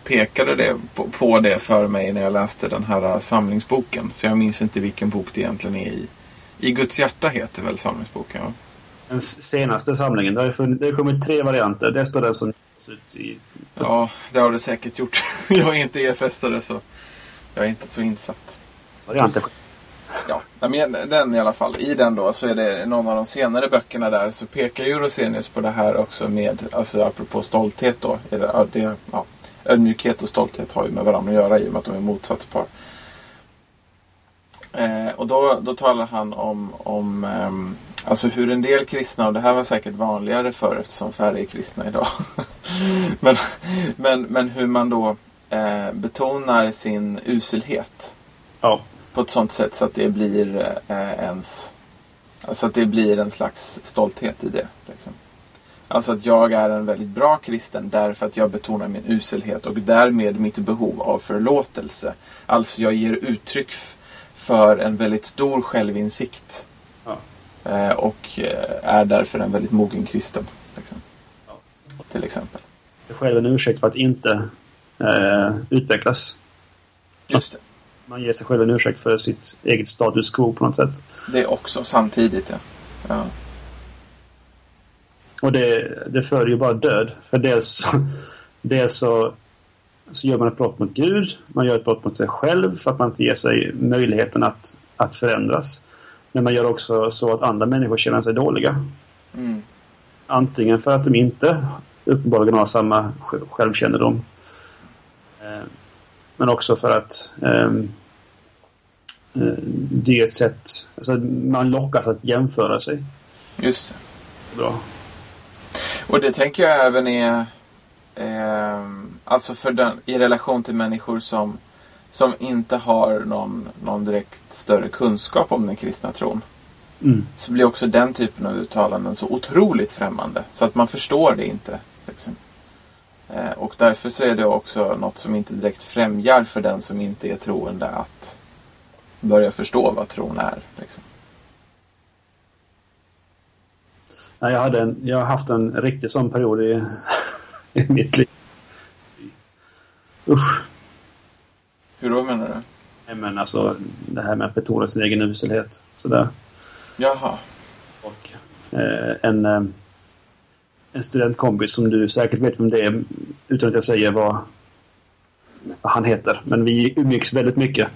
S2: pekade det, på, på det för mig när jag läste den här samlingsboken. Så jag minns inte vilken bok det egentligen är i. I Guds hjärta heter väl samlingsboken? Ja.
S3: Den senaste samlingen, det har, funnits, det har kommit tre varianter. Det står den som ut i...
S2: ja, det har det säkert gjort. *laughs* jag är inte EFS-are så jag är inte så insatt.
S3: Varianter.
S2: Ja, men den i alla fall. I den då så är det någon av de senare böckerna där så pekar ju Rosenius på det här också med, alltså apropå stolthet då. Det, det, ja, ödmjukhet och stolthet har ju med varandra att göra i och med att de är motsatspar. Eh, och då, då talar han om, om eh, alltså hur en del kristna, och det här var säkert vanligare förr eftersom färre är kristna idag. *laughs* men, men, men hur man då eh, betonar sin uselhet
S3: Ja
S2: på ett sånt sätt så att det blir eh, ens Alltså att det blir en slags stolthet i det. Liksom. Alltså att jag är en väldigt bra kristen därför att jag betonar min uselhet och därmed mitt behov av förlåtelse. Alltså jag ger uttryck för en väldigt stor självinsikt.
S3: Ja.
S2: Eh, och eh, är därför en väldigt mogen kristen. Liksom.
S3: Ja.
S2: Till exempel.
S3: Själv en ursäkt för att inte eh, utvecklas.
S2: Just det.
S3: Man ger sig själv en ursäkt för sitt eget status quo på något sätt.
S2: Det också samtidigt. Ja. Ja.
S3: Och det, det för ju bara död. För dels, dels så, så gör man ett brott mot Gud. Man gör ett brott mot sig själv för att man inte ger sig möjligheten att, att förändras. Men man gör också så att andra människor känner sig dåliga.
S2: Mm.
S3: Antingen för att de inte uppenbarligen har samma sj- självkännedom. Men också för att eh, det är ett sätt, alltså man lockas att jämföra sig.
S2: Just det.
S3: Bra.
S2: Och det tänker jag även är eh, alltså för den, i relation till människor som, som inte har någon, någon direkt större kunskap om den kristna tron.
S3: Mm.
S2: Så blir också den typen av uttalanden så otroligt främmande. Så att man förstår det inte. Liksom. Eh, och därför så är det också något som inte direkt främjar för den som inte är troende att börja förstå vad tron är. Liksom.
S3: Jag, hade en, jag har haft en riktig sån period i, *laughs* i mitt liv. Usch.
S2: Hur då menar du?
S3: Nej, men alltså det här med att betona sin egen uselhet. Sådär.
S2: Jaha.
S3: Och eh, en, eh, en studentkompis som du säkert vet vem det är utan att jag säger vad, vad han heter. Men vi umgicks väldigt mycket.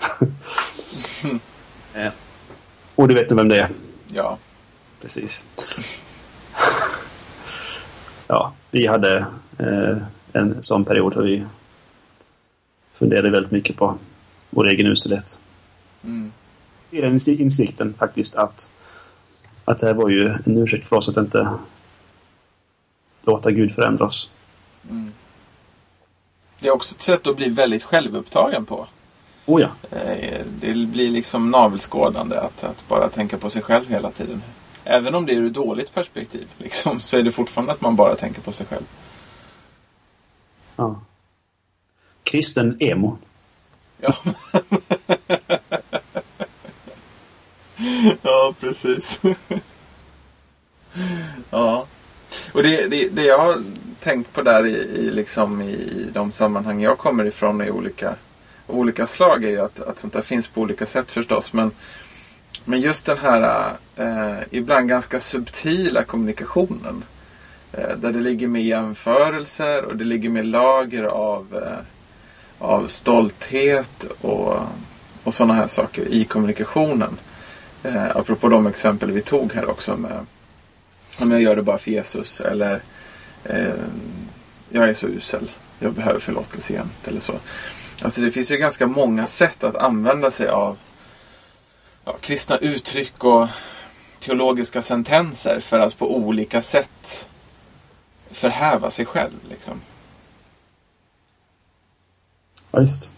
S3: eh, *laughs* och du vet nog vem det är.
S2: Ja.
S3: Precis. *laughs* ja, vi hade eh, en sån period. Där vi, funderade väldigt mycket på vår egen uselhet.
S2: Mm.
S3: I den insi- insikten faktiskt att, att det här var ju en ursäkt för oss att inte låta Gud förändra oss.
S2: Mm. Det är också ett sätt att bli väldigt självupptagen på.
S3: Oh ja.
S2: Eh, Det blir liksom navelskådande att, att bara tänka på sig själv hela tiden. Även om det är ur ett dåligt perspektiv liksom, så är det fortfarande att man bara tänker på sig själv.
S3: ja. Kristen emo.
S2: Ja, *laughs* ja precis. *laughs* ja. Och det, det, det jag har tänkt på där i, i, liksom i de sammanhang jag kommer ifrån i olika, olika slag är ju att, att sånt där finns på olika sätt förstås. Men, men just den här eh, ibland ganska subtila kommunikationen. Eh, där det ligger med jämförelser och det ligger med lager av eh, av stolthet och, och sådana här saker i kommunikationen. Eh, apropå de exempel vi tog här också med om jag gör det bara för Jesus eller eh, jag är så usel, jag behöver förlåtelse jämt eller så. Alltså det finns ju ganska många sätt att använda sig av ja, kristna uttryck och teologiska sentenser för att på olika sätt förhäva sig själv. Liksom.
S3: Ja, just.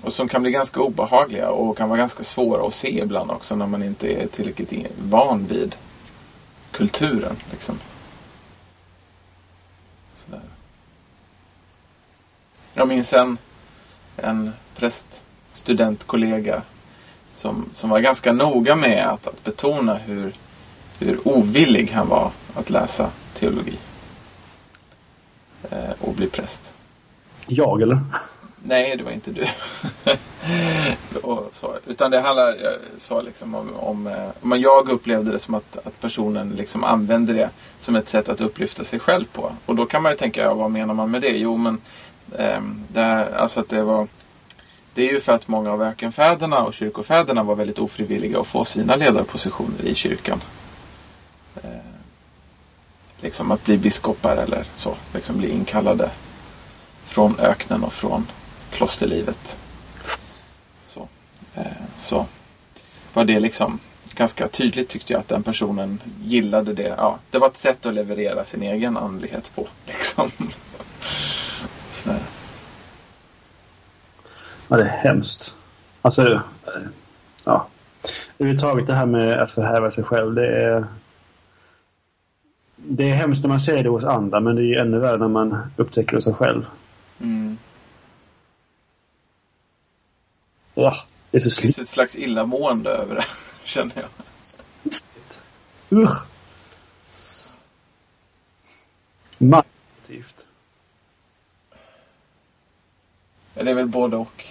S2: Och som kan bli ganska obehagliga och kan vara ganska svåra att se ibland också när man inte är tillräckligt van vid kulturen. Liksom. Sådär. Jag minns en, en präststudentkollega som, som var ganska noga med att, att betona hur, hur ovillig han var att läsa teologi eh, och bli präst.
S3: Jag eller?
S2: Nej, det var inte du. *laughs* och så. Utan det handlar jag sa liksom om, om eh, om... jag upplevde det som att, att personen liksom använde det som ett sätt att upplyfta sig själv på. Och då kan man ju tänka, ja, vad menar man med det? Jo, men eh, det, här- alltså att det var det är ju för att många av ökenfäderna och kyrkofäderna var väldigt ofrivilliga att få sina ledarpositioner i kyrkan. Eh, liksom att bli biskopar eller så. Liksom bli inkallade från öknen och från klosterlivet. Så, eh, så var det liksom ganska tydligt tyckte jag att den personen gillade det. Ja, det var ett sätt att leverera sin egen andlighet på. *laughs* Liksom. Sådär.
S3: Ja, det är hemskt. Alltså, eh, ja. Överhuvudtaget det här med att förhäva sig själv, det är... Det är hemskt när man ser det hos andra, men det är ju ännu värre när man upptäcker det hos sig själv.
S2: Mm.
S3: Ja, det är så
S2: Det finns ett slags illamående över det, *laughs* känner jag.
S3: Usch! Manipulativt.
S2: Ja, Det är väl både och.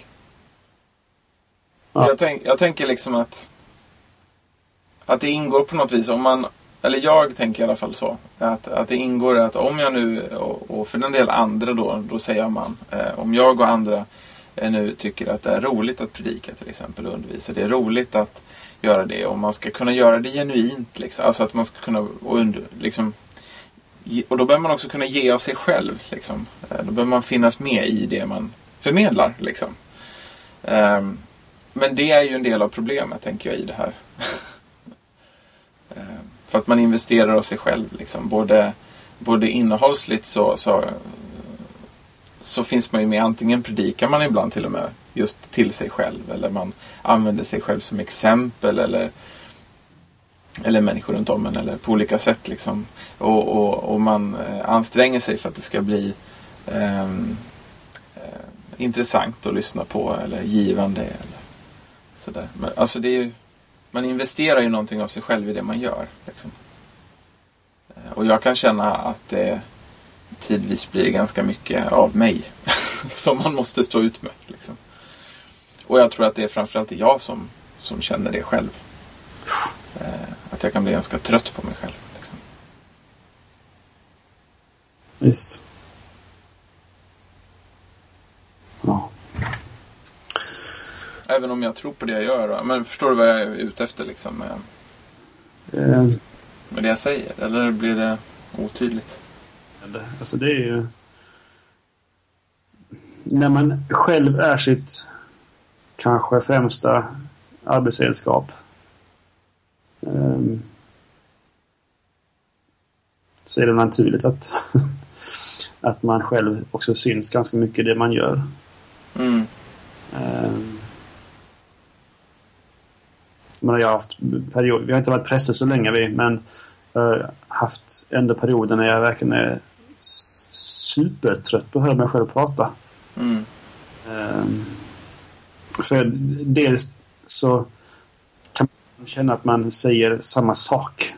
S3: Ja.
S2: Jag, tänk, jag tänker liksom att att det ingår på något vis, om man, eller jag tänker i alla fall så, att, att det ingår att om jag nu, och, och för den del andra då, då säger man, eh, om jag och andra Eh, nu tycker att det är roligt att predika till exempel och undervisa, det är roligt att göra det och man ska kunna göra det genuint, liksom, alltså att man ska kunna, och under, liksom, och då behöver man också kunna ge av sig själv. Liksom. Eh, då behöver man finnas med i det man förmedlar. Liksom. Um, Men det är ju en del av problemet, tänker jag, i det här. um, *laughs* För att man investerar av sig själv. Liksom. Både, både innehållsligt så, så, så finns man ju med. Antingen predikar man ibland till och med just till sig själv. Eller man använder sig själv som exempel. Eller, eller människor runt om en. Eller på olika sätt. Liksom. Och, och, och man eh, anstränger sig för att det ska bli ehm, eh, intressant att lyssna på. Eller givande. Eller sådär. Men, alltså det är ju, man investerar ju någonting av sig själv i det man gör. Liksom. Eh, och jag kan känna att det tidvis blir ganska mycket av mig *laughs* som man måste stå ut med. Liksom. Och jag tror att det är framförallt jag som, som känner det själv. Eh, Att jag kan bli ganska trött på mig själv. Liksom.
S3: Visst. Ja.
S2: Även om jag tror på det jag gör. Men förstår du vad jag är ute efter liksom, med,
S3: Eh,
S2: med det jag säger? Eller blir det otydligt?
S3: Alltså det är ju... när man själv är sitt kanske främsta arbetsredskap ehm, så är det naturligt att, *laughs* att man själv också syns ganska mycket i det man gör.
S2: Mm.
S3: Ehm, men jag har haft period, vi har inte varit präster så länge vi, men haft ändå perioder när jag verkligen är supertrött på att höra mig själv prata.
S2: Mm.
S3: Ehm, för dels så kan man känna att man säger samma sak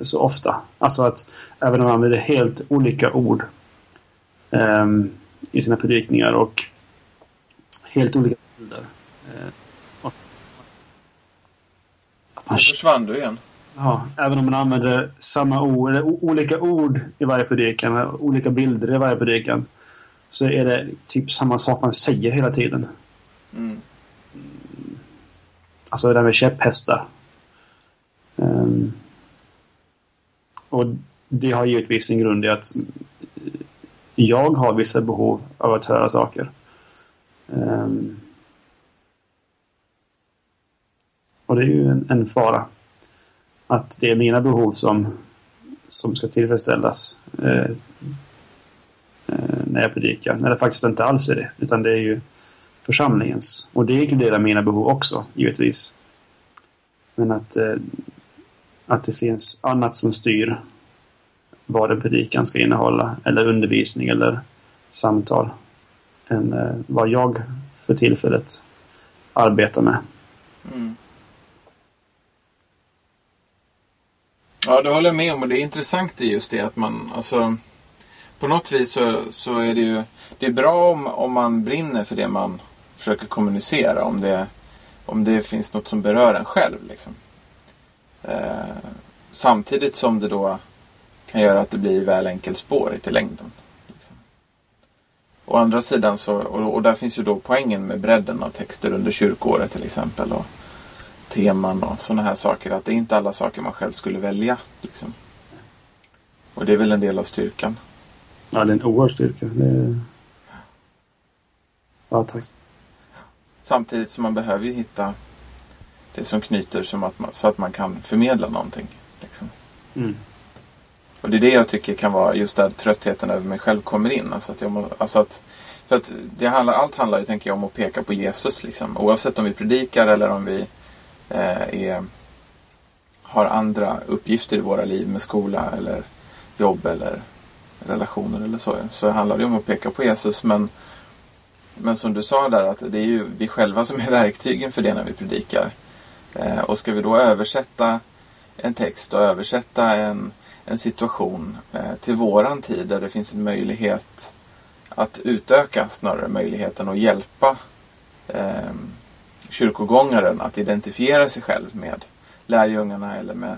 S3: så ofta. Alltså att även om man använder helt olika ord ehm, i sina predikningar och helt olika bilder. eh, och- att man
S2: Nu försvann du igen.
S3: Ja, även om man använder samma ord, olika ord i varje predikan, olika bilder i varje predikan, så är det typ samma sak man säger hela tiden.
S2: Mm.
S3: Alltså det där med käpphästar. Ehm, och det har givetvis sin grund i att jag har vissa behov av att höra saker. Ehm, och det är ju en, en fara. Att det är mina behov som, som ska tillfredsställas eh, eh, när jag predikar. När det faktiskt inte alls är det. Utan det är ju församlingens. Och det inkluderar mina behov också, givetvis. Men att, eh, att det finns annat som styr vad en predikan ska innehålla, eller undervisning eller samtal, än eh, vad jag för tillfället arbetar med.
S2: Mm. Ja, det håller jag med om och det är intressant i just det att man, alltså på något vis så, så är det ju det är bra om, om man brinner för det man försöker kommunicera. Om det, om det finns något som berör en själv. Liksom. Eh, samtidigt som det då kan göra att det blir väl enkelspårigt i längden. Liksom. Å andra sidan så, och, och där finns ju då poängen med bredden av texter under kyrkåret till exempel. Och, teman och sådana här saker. Att det är inte alla saker man själv skulle välja. Liksom. Och det är väl en del av styrkan.
S3: Ja, det är en oerhörd styrka. Är... Ja, tack.
S2: Samtidigt som man behöver ju hitta det som knyter som att man, så att man kan förmedla någonting. Liksom.
S3: Mm.
S2: Och det är det jag tycker kan vara just där tröttheten över mig själv kommer in. Alltså att jag må, alltså att, för att det handlar, allt handlar ju, tänker jag, om att peka på Jesus. Liksom. Oavsett om vi predikar eller om vi Eh, är, har andra uppgifter i våra liv med skola eller jobb eller relationer eller så. Så handlar det om att peka på Jesus. Men, men som du sa där, att det är ju vi själva som är *laughs* verktygen för det när vi predikar. Eh, och ska vi då översätta en text och översätta en, en situation eh, till våran tid där det finns en möjlighet att utöka snarare möjligheten att hjälpa eh, kyrkogångaren att identifiera sig själv med lärjungarna eller med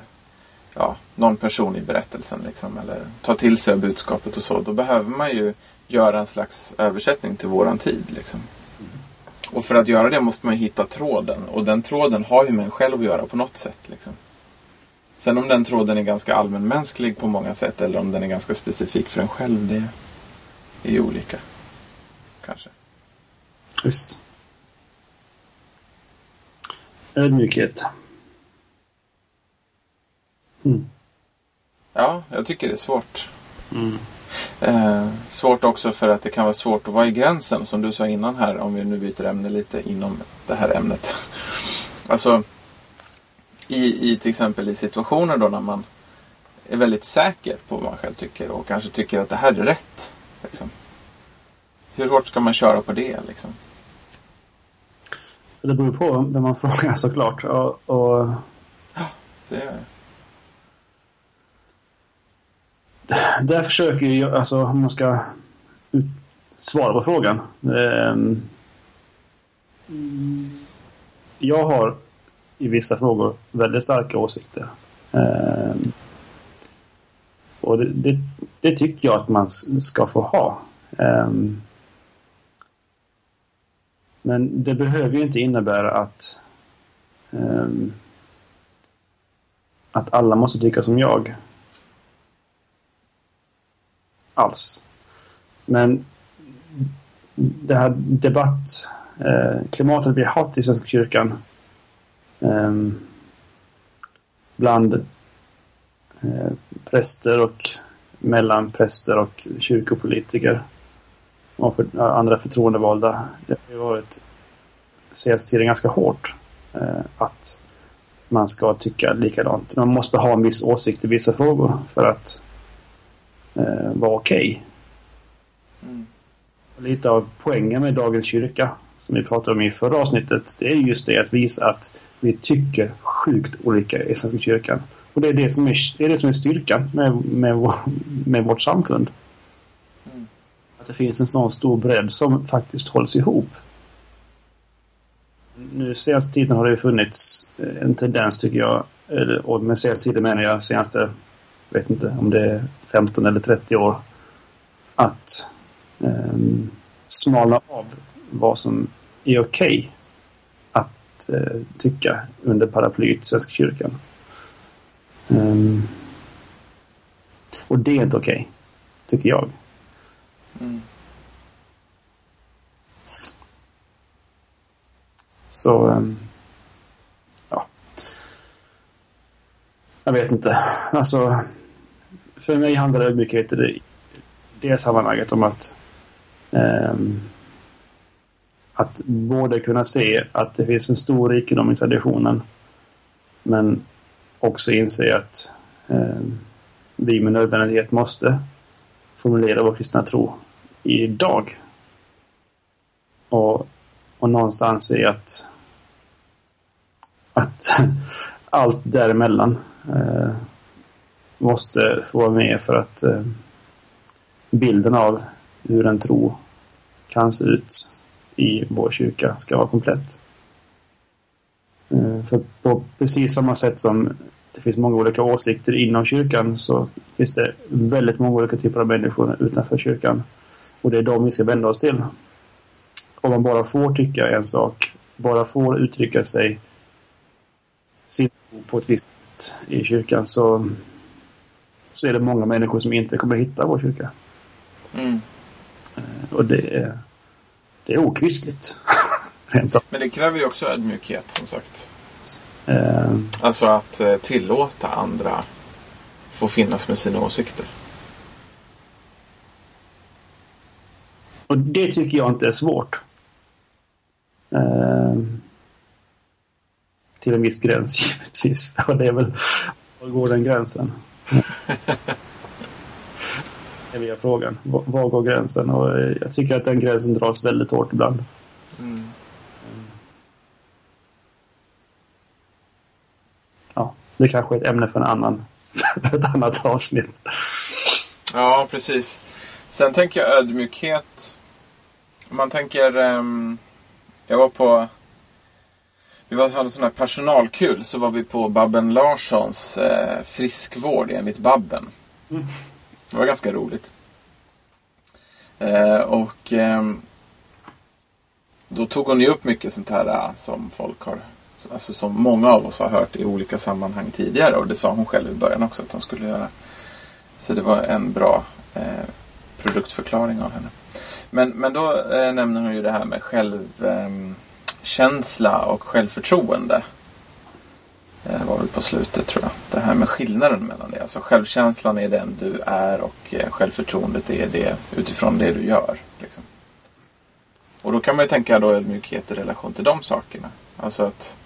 S2: ja, någon person i berättelsen. Liksom, eller ta till sig av budskapet och så. Då behöver man ju göra en slags översättning till våran tid. Liksom. Och för att göra det måste man hitta tråden. Och den tråden har ju med en själv att göra på något sätt. Liksom. Sen om den tråden är ganska allmänmänsklig på många sätt eller om den är ganska specifik för en själv, det är ju olika. Kanske.
S3: Just. Ödmjukhet. Mm.
S2: Ja, jag tycker det är svårt.
S3: Mm.
S2: Eh, svårt också för att det kan vara svårt att vara i gränsen som du sa innan här om vi nu byter ämne lite inom det här ämnet. *laughs* alltså i, i till exempel i situationer då när man är väldigt säker på vad man själv tycker och kanske tycker att det här är rätt. Liksom. Hur hårt ska man köra på det? Liksom?
S3: Det beror på vem man frågar *laughs* såklart. Och, och
S2: Det,
S3: där försöker jag, alltså om man ska ut, svara på frågan. Ehm, jag har i vissa frågor väldigt starka åsikter. Ehm, och det, det, det tycker jag att man ska få ha. Ehm, men det behöver ju inte innebära att um, att alla måste tycka som jag. Alls. Men det här debattklimatet eh, vi har haft i Svenska kyrkan eh, bland eh, präster och mellan präster och kyrkopolitiker och för, andra förtroendevalda. Det har varit senaste tiden ganska hårt eh, att man ska tycka likadant. Man måste ha en viss åsikt i vissa frågor för att eh, vara okej. Okay. Mm. Lite av poängen med dagens kyrka som vi pratade om i förra avsnittet det är just det att visa att vi tycker sjukt olika i Svenska kyrkan. Och det är det som är, det är, det som är styrkan med, med, med vårt samfund. Att det finns en sån stor bredd som faktiskt hålls ihop. Nu senaste tiden har det funnits eh, en tendens tycker jag, och med senaste tiden menar jag senaste, jag vet inte om det är 15 eller 30 år, att eh, smalna av vad som är okej okay att eh, tycka under paraplyet Svenska kyrkan. Um, och det är inte okej, okay, tycker jag. Mm. Så, um, ja. Jag vet inte. Alltså, för mig handlar ödmjukhet i det sammanhanget om att um, att både kunna se att det finns en stor rikedom i traditionen men också inse att eh, vi med nödvändighet måste formulera vår kristna tro idag. Och, och någonstans se att, att *laughs* allt däremellan eh, måste få vara med för att eh, bilden av hur en tro kan se ut i vår kyrka ska vara komplett. Eh, för på precis samma sätt som det finns många olika åsikter inom kyrkan så finns det väldigt många olika typer av människor utanför kyrkan. Och det är de vi ska vända oss till. Om man bara får tycka en sak, bara får uttrycka sig sin på ett visst sätt i kyrkan så, så är det många människor som inte kommer hitta vår kyrka. Mm. Eh, och det är, det är okristligt. *laughs*
S2: Men det kräver ju också ödmjukhet som sagt. Uh, alltså att uh, tillåta andra få finnas med sina åsikter.
S3: Och det tycker jag inte är svårt. Uh, till en viss gräns *laughs* givetvis. Och det är väl, var går den gränsen? *laughs* det är frågan. Var går gränsen? Och jag tycker att den gränsen dras väldigt hårt ibland. Mm. Det kanske är ett ämne för en annan *laughs* för ett annat avsnitt.
S2: Ja, precis. Sen tänker jag ödmjukhet. Om man tänker... Um, jag var på... Vi var, hade sån här personalkul. Så var vi på Babben Larssons eh, friskvård enligt Babben. Mm. Det var ganska roligt. Eh, och eh, då tog hon ju upp mycket sånt här eh, som folk har alltså som många av oss har hört i olika sammanhang tidigare. Och det sa hon själv i början också att hon skulle göra. Så det var en bra eh, produktförklaring av henne. Men, men då eh, nämner hon ju det här med självkänsla ehm, eh, och självförtroende. Eh, det var väl på slutet tror jag. Det här med skillnaden mellan det. Alltså självkänslan är den du är och eh, självförtroendet är det utifrån det du gör. Liksom. Och då kan man ju tänka då ödmjukhet i relation till de sakerna. Alltså att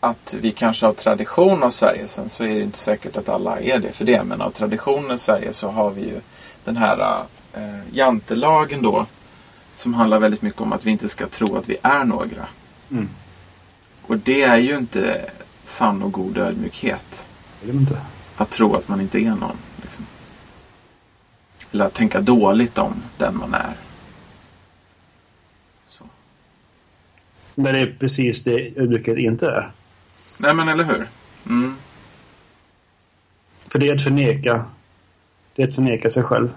S2: att vi kanske av tradition av Sverige, sen så är det inte säkert att alla är det för det, men av tradition i Sverige så har vi ju den här eh, jantelagen då som handlar väldigt mycket om att vi inte ska tro att vi är några. Mm. Och det är ju inte sann och god ödmjukhet.
S3: Det är inte.
S2: Att tro att man inte är någon. Liksom. Eller att tänka dåligt om den man är.
S3: Så. Men det är precis det ödmjukhet inte är.
S2: Nej men eller hur. Mm.
S3: För det är att förneka. Det är att förneka sig själv.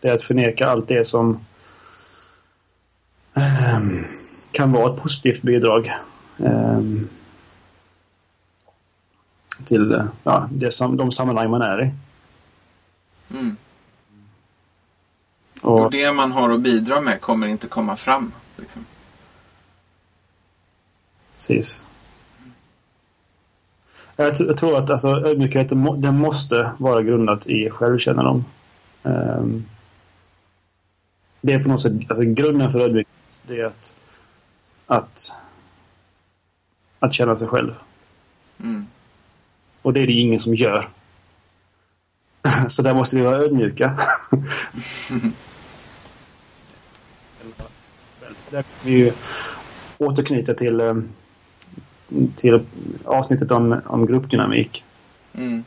S3: Det är att förneka allt det som um, kan vara ett positivt bidrag um, till ja, det, de sammanhang man är i. Mm.
S2: Och
S3: Och,
S2: det man har att bidra med kommer inte komma fram. Liksom.
S3: precis. Jag, jag tror att alltså, ödmjukheten må, den måste vara grundat i självkännedom. Ehm, det är på något sätt alltså, grunden för ödmjukhet. Det är att, att, att känna sig själv.
S2: Mm.
S3: Och det är det ingen som gör. *laughs* Så där måste vi vara ödmjuka. *laughs* där kan vi ju återknyta till, eh, till avsnittet om, om gruppdynamik.
S2: Mm.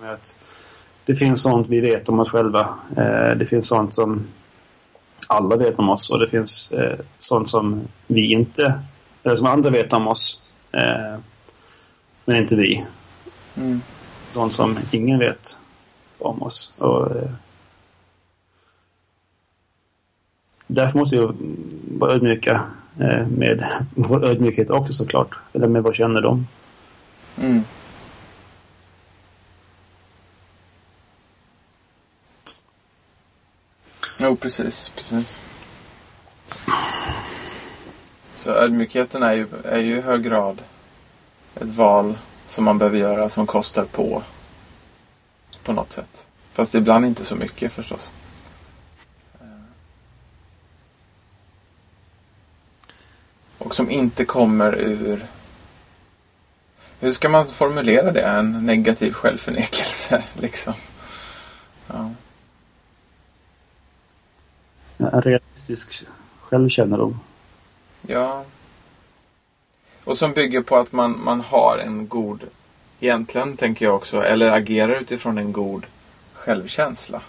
S3: Att det finns sånt vi vet om oss själva. Eh, det finns sånt som alla vet om oss och det finns eh, sånt som vi inte, eller som andra vet om oss. Eh, men inte vi.
S2: Mm.
S3: Sånt som ingen vet om oss. Och, eh, därför måste vi vara ödmjuka Eh, med vår ödmjukhet också såklart. Eller med vår kännedom.
S2: Mm. Jo, precis. precis. Så ödmjukheten är ju, är ju i hög grad ett val som man behöver göra som kostar på. På något sätt. Fast ibland inte så mycket förstås. Och som inte kommer ur hur ska man formulera det? En negativ självförnekelse, *laughs* liksom. Ja.
S3: En realistisk självkännedom.
S2: ja. Och som bygger på att man, man har en god, egentligen tänker jag också, eller agerar utifrån en god självkänsla.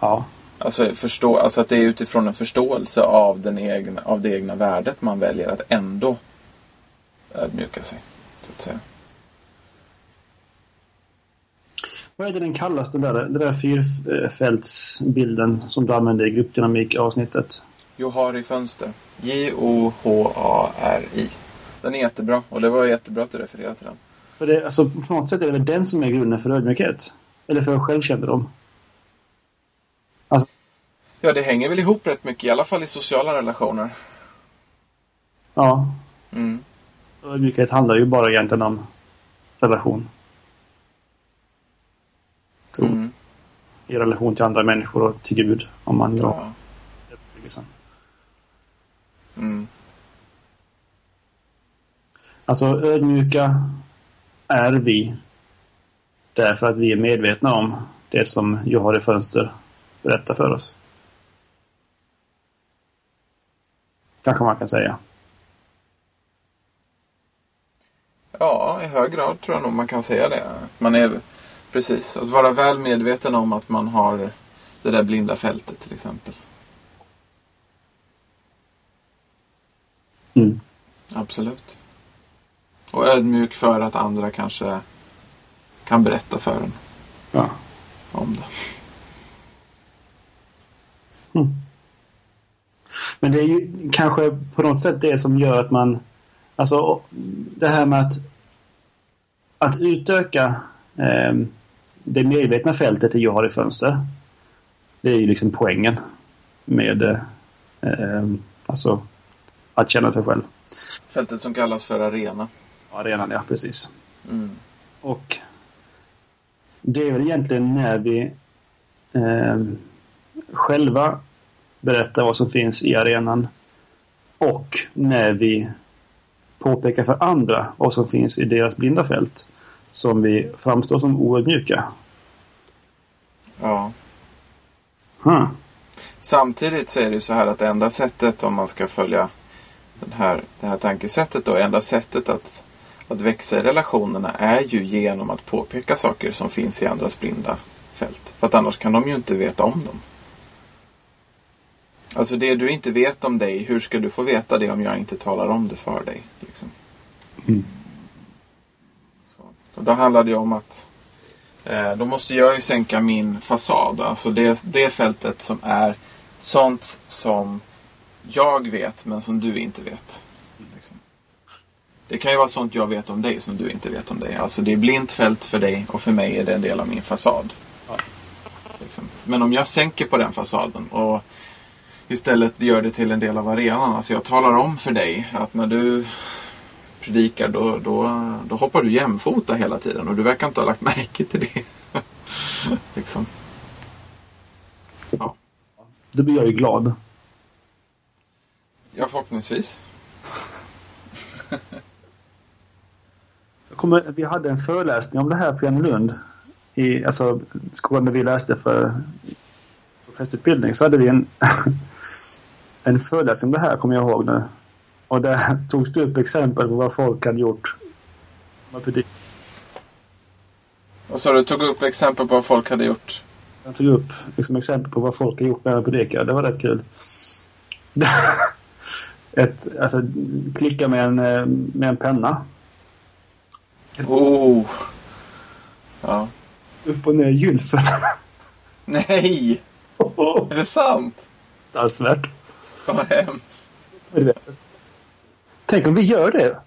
S3: Ja.
S2: Alltså, förstå, alltså att det är utifrån en förståelse av, den egna, av det egna värdet man väljer att ändå ödmjuka sig. Så att säga.
S3: Vad är det den kallas, den där, den där fyrfältsbilden som du använde i gruppdynamik-avsnittet?
S2: Johari Fönster. J-O-H-A-R-I. Den är jättebra och det var jättebra att du refererade till den.
S3: För det, alltså, på något sätt är det väl den som är grunden för ödmjukhet? Eller för självkännedom?
S2: Ja, det hänger väl ihop rätt mycket, i alla fall i sociala relationer.
S3: Ja.
S2: Mm.
S3: Ödmjukhet handlar ju bara egentligen om relation. Tror
S2: Mm.
S3: I relation till andra människor och till Gud. Om man då...
S2: Ja. Mm.
S3: Alltså ödmjuka är vi därför att vi är medvetna om det som Johari Fönster berättar för oss. Kanske man kan säga.
S2: Ja, i hög grad tror jag nog man kan säga det. Man är precis, att vara väl medveten om att man har det där blinda fältet till exempel.
S3: Mm.
S2: Absolut. Och ödmjuk för att andra kanske kan berätta för en
S3: Ja.
S2: om det.
S3: Mm. Men det är ju kanske på något sätt det som gör att man... Alltså det här med att, att utöka eh, det medvetna fältet i Johari Fönster. Det är ju liksom poängen med eh, alltså att känna sig själv.
S2: Fältet som kallas för arena.
S3: Arenan, ja precis.
S2: Mm.
S3: Och det är väl egentligen när vi eh, själva berättar vad som finns i arenan och när vi påpekar för andra vad som finns i deras blinda fält som vi framstår som oödmjuka.
S2: Ja.
S3: Huh.
S2: Samtidigt så är det ju så här att det enda sättet om man ska följa den här, det här tankesättet då, enda sättet att, att växa i relationerna är ju genom att påpeka saker som finns i andras blinda fält. För att annars kan de ju inte veta om dem. Alltså det du inte vet om dig, hur ska du få veta det om jag inte talar om det för dig? Liksom.
S3: Mm.
S2: Så. Och då handlar det om att eh, då måste jag ju sänka min fasad. Alltså det, det fältet som är sånt som jag vet men som du inte vet. Liksom. Det kan ju vara sånt jag vet om dig som du inte vet om dig. Alltså det är blint fält för dig och för mig är det en del av min fasad.
S3: Ja.
S2: Liksom. Men om jag sänker på den fasaden och istället gör det till en del av arenan. Alltså jag talar om för dig att när du predikar då, då, då hoppar du jämfota hela tiden och du verkar inte ha lagt märke till det. *laughs* liksom. Ja.
S3: Då blir jag ju glad.
S2: ja, förhoppningsvis.
S3: Jag kommer, vi hade en föreläsning om det här på Lund. I alltså, skolan där vi läste för prästutbildning så hade vi en, *laughs* en föreläsning om det här kommer jag ihåg nu. Och där *laughs* togs det upp exempel på vad folk hade gjort. Vad
S2: Och så du tog upp exempel på vad folk hade gjort.
S3: Jag tog upp liksom, exempel på vad folk har gjort när de predikar. Det var rätt kul. *laughs* Ett, alltså, klicka med en, eh, med en penna.
S2: Oh! Ja.
S3: Upp och ner i gylfen. *laughs*
S2: Nej! Är det sant?
S3: Alls värt.
S2: Vad hemskt.
S3: Tänk om vi gör det.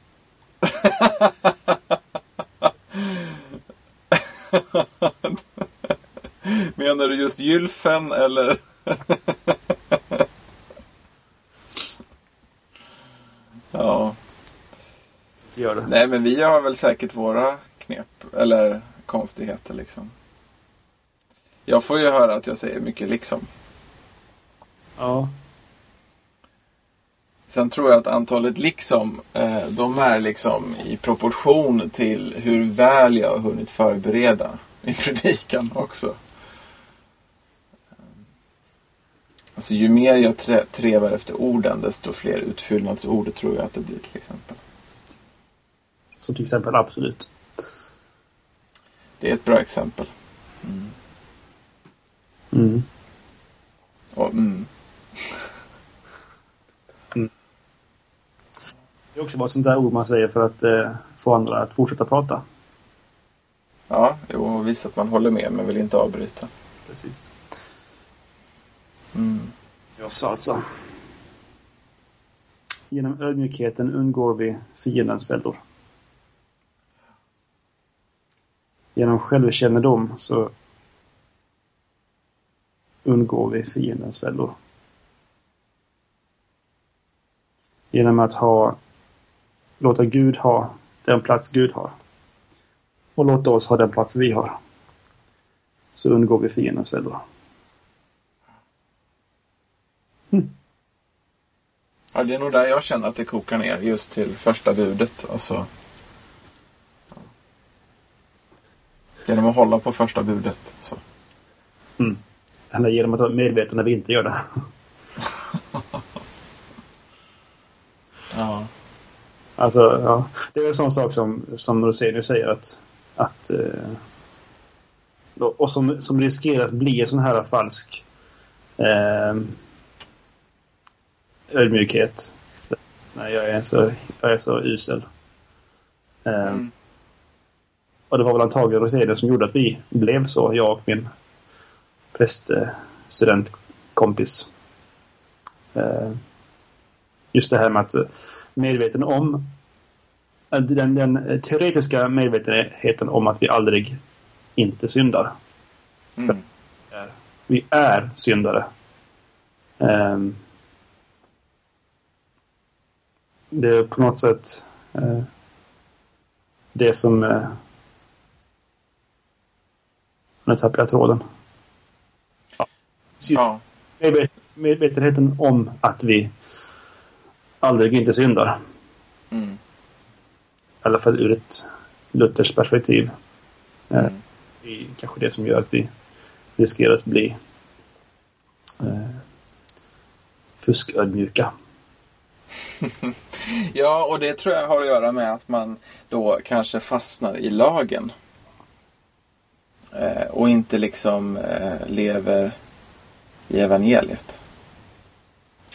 S3: *laughs*
S2: Menar du just gylfen eller? *laughs* ja.
S3: Gör det.
S2: Nej men vi har väl säkert våra knep. Eller konstigheter liksom. Jag får ju höra att jag säger mycket liksom.
S3: Ja.
S2: Sen tror jag att antalet liksom, eh, de är liksom i proportion till hur väl jag har hunnit förbereda min *laughs* predikan också. Alltså ju mer jag trevar efter orden, desto fler utfyllnadsord tror jag att det blir till exempel.
S3: Som till exempel absolut.
S2: Det är ett bra exempel.
S3: Mm.
S2: Och, mm. *laughs*
S3: Det är också bara ett sånt där ord man säger för att eh, få andra att fortsätta prata.
S2: Ja, jo, och visa att man håller med men vill inte avbryta.
S3: Precis.
S2: Mm.
S3: Jag sa alltså. Genom ödmjukheten undgår vi fiendens fällor. Genom självkännedom så undgår vi fiendens fällor. Genom att ha låta Gud ha den plats Gud har. Och låta oss ha den plats vi har. Så undgår vi fiendens fällor.
S2: Ja, det är nog där jag känner att det kokar ner just till första budet. Alltså. Genom att hålla på första budet. Så.
S3: Eller genom att vara medveten när vi inte gör det. *laughs* Alltså, ja. Det är en sån sak som, som Rosenius säger att... att eh, och som, som riskerar att bli en sån här falsk eh, ödmjukhet. Nej, jag är så, jag är så usel. Eh,
S2: Mm.
S3: Och det var väl antagligen Rosenius som gjorde att vi blev så, jag och min präststudentkompis. Eh, just det här med att eh, medveten om eh, den, den teoretiska medvetenheten om att vi aldrig inte syndar.
S2: Mm.
S3: Är- Vi är syndare. Ehm, det är på något sätt eh, det som... Eh, nu tappade jag tråden. Ja.
S2: Ja.
S3: Medvet- Medvetenheten om att vi aldrig inte syndar.
S2: Mm.
S3: I alla fall ur ett Luthers perspektiv. Eh,
S2: Mm.
S3: Det är kanske det som gör att vi riskerar att bli eh, fusködmjuka. *laughs*
S2: Ja, och det tror jag har att göra med att man då kanske fastnar i lagen. Eh, och inte liksom eh, lever i evangeliet.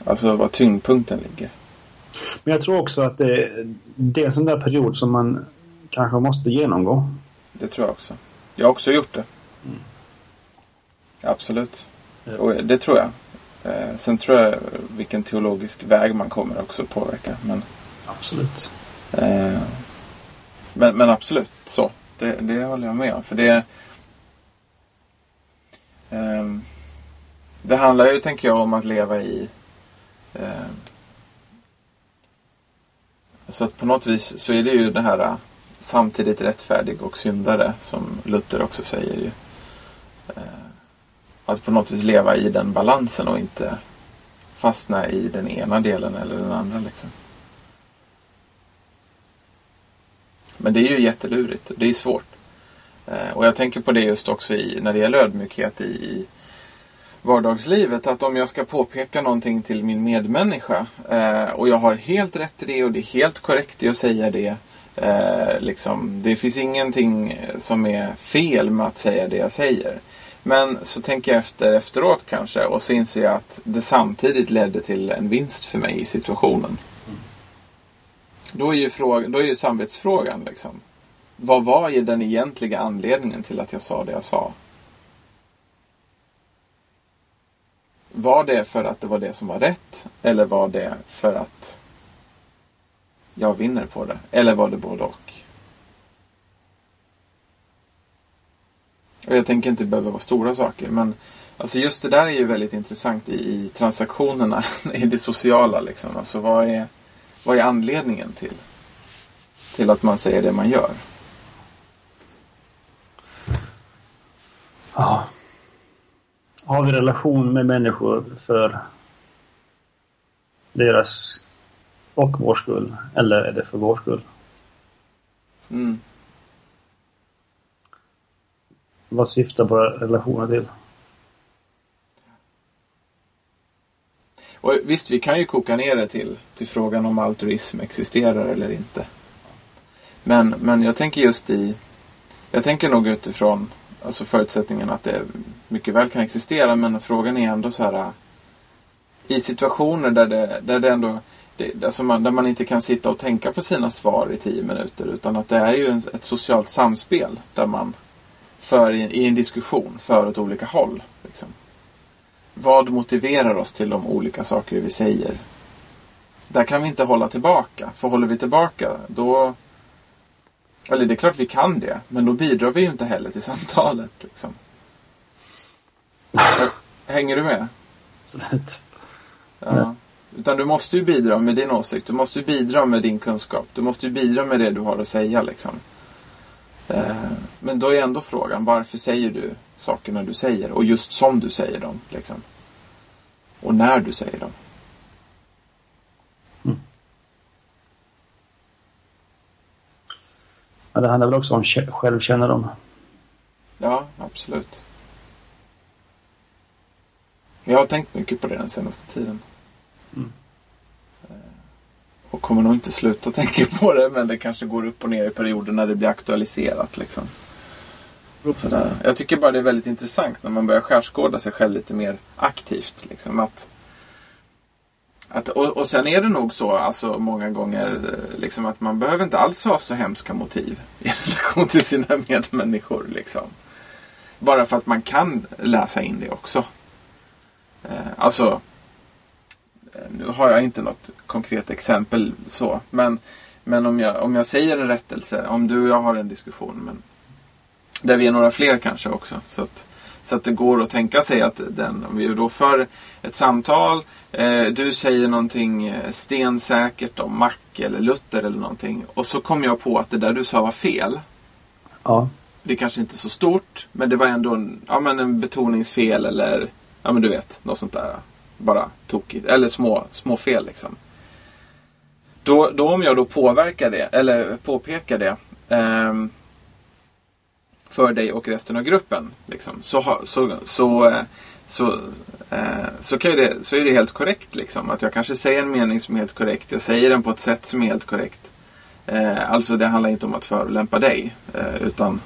S2: Alltså var tyngdpunkten ligger.
S3: Men jag tror också att det, det är en sån där period som man kanske måste genomgå.
S2: Det tror jag också. Jag har också gjort det. Absolut.
S3: Ja.
S2: Och det tror jag. Eh, sen tror jag vilken teologisk väg man kommer också påverkar. Men,
S3: Absolut.
S2: eh, men, men absolut, så. Det, det håller jag med om. För det... Eh, Det handlar ju, tänker jag, om att leva i... Så att på något vis så är det ju det här äh, samtidigt rättfärdig och syndare som Luther också säger ju. Äh, att på något vis leva i den balansen och inte fastna i den ena delen eller den andra. Liksom. Men det är ju jättelurigt. Det är svårt. Äh, och jag tänker på det just också i, när det gäller ödmjukhet i, i vardagslivet. Att om jag ska påpeka någonting till min medmänniska eh, och jag har helt rätt i det och det är helt korrekt i att säga det. Eh, liksom, det finns ingenting som är fel med att säga det jag säger. Men så tänker jag efter efteråt kanske och så inser jag att det samtidigt ledde till en vinst för mig i situationen. Då är ju, fråga, då är ju samvetsfrågan liksom. Vad var ju den egentliga anledningen till att jag sa det jag sa? Var det för att det var det som var rätt? Eller var det för att jag vinner på det? Eller var det både och? Och jag tänker inte behöva vara stora saker. Men alltså just det där är ju väldigt intressant i, i transaktionerna. *laughs* I det sociala liksom. Alltså vad är, vad är anledningen till, till att man säger det man gör?
S3: Ja. Har vi relation med människor för deras och vår skull? Eller är det för vår skull?
S2: Mm.
S3: Vad syftar våra relationer till?
S2: Och visst, vi kan ju koka ner det till, till frågan om altruism existerar eller inte. Men, men jag tänker just i... Jag tänker nog utifrån alltså förutsättningen att det mycket väl kan existera. Men frågan är ändå så här... Äh, I situationer där det, där det ändå... Det, alltså man, där man inte kan sitta och tänka på sina svar i tio minuter. Utan att det är ju en, ett socialt samspel där man för i, i en diskussion för åt olika håll. Liksom. Vad motiverar oss till de olika saker vi säger? Där kan vi inte hålla tillbaka. För håller vi tillbaka då... Eller det är klart vi kan det. Men då bidrar vi ju inte heller till samtalet. Liksom. Hänger du med?
S3: Absolut.
S2: Ja. Utan du måste ju bidra med din åsikt. Du måste ju bidra med din kunskap. Du måste ju bidra med det du har att säga. Liksom. Eh, men då är ändå frågan, varför säger du sakerna du säger? Och just som du säger dem. Liksom. Och när du säger dem.
S3: Ja, det handlar väl också om självkännedom.
S2: Ja, absolut. Jag har tänkt mycket på det den senaste tiden. Mm. Och kommer nog inte sluta *laughs* tänka på det men det kanske går upp och ner i perioder när det blir aktualiserat. Liksom. Sådär. Jag tycker bara det är väldigt intressant när man börjar skärskåda sig själv lite mer aktivt. Liksom, att, att, och, och sen är det nog så alltså, många gånger eh, liksom, att man behöver inte alls ha så hemska motiv *laughs* i relation till sina medmänniskor. Liksom. Bara för att man kan läsa in det också. Eh, alltså eh, nu har jag inte något konkret exempel så. Men, men om, jag, om jag säger en rättelse, om du och jag har en diskussion. Men, där vi är några fler kanske också. Så att, så att det går att tänka sig att den, om vi då för ett samtal. Eh, du säger någonting eh, stensäkert om Mac eller Luther eller någonting. Och så kom jag på att det där du sa var fel.
S3: Ja.
S2: Det är kanske inte är så stort. Men det var ändå en, ja, men en betoningsfel eller ja men du vet, något sånt där bara tokigt. Eller små, små fel liksom. Då, då om jag då påverkar det, eller påpekar det eh, för dig och resten av gruppen. Liksom, så, så, så, så, eh, så, eh, kan det, så är det helt korrekt. Liksom, att jag kanske säger en mening som är helt korrekt. Jag säger den på ett sätt som är helt korrekt. Eh, alltså det handlar inte om att förolämpa dig. Eh, utan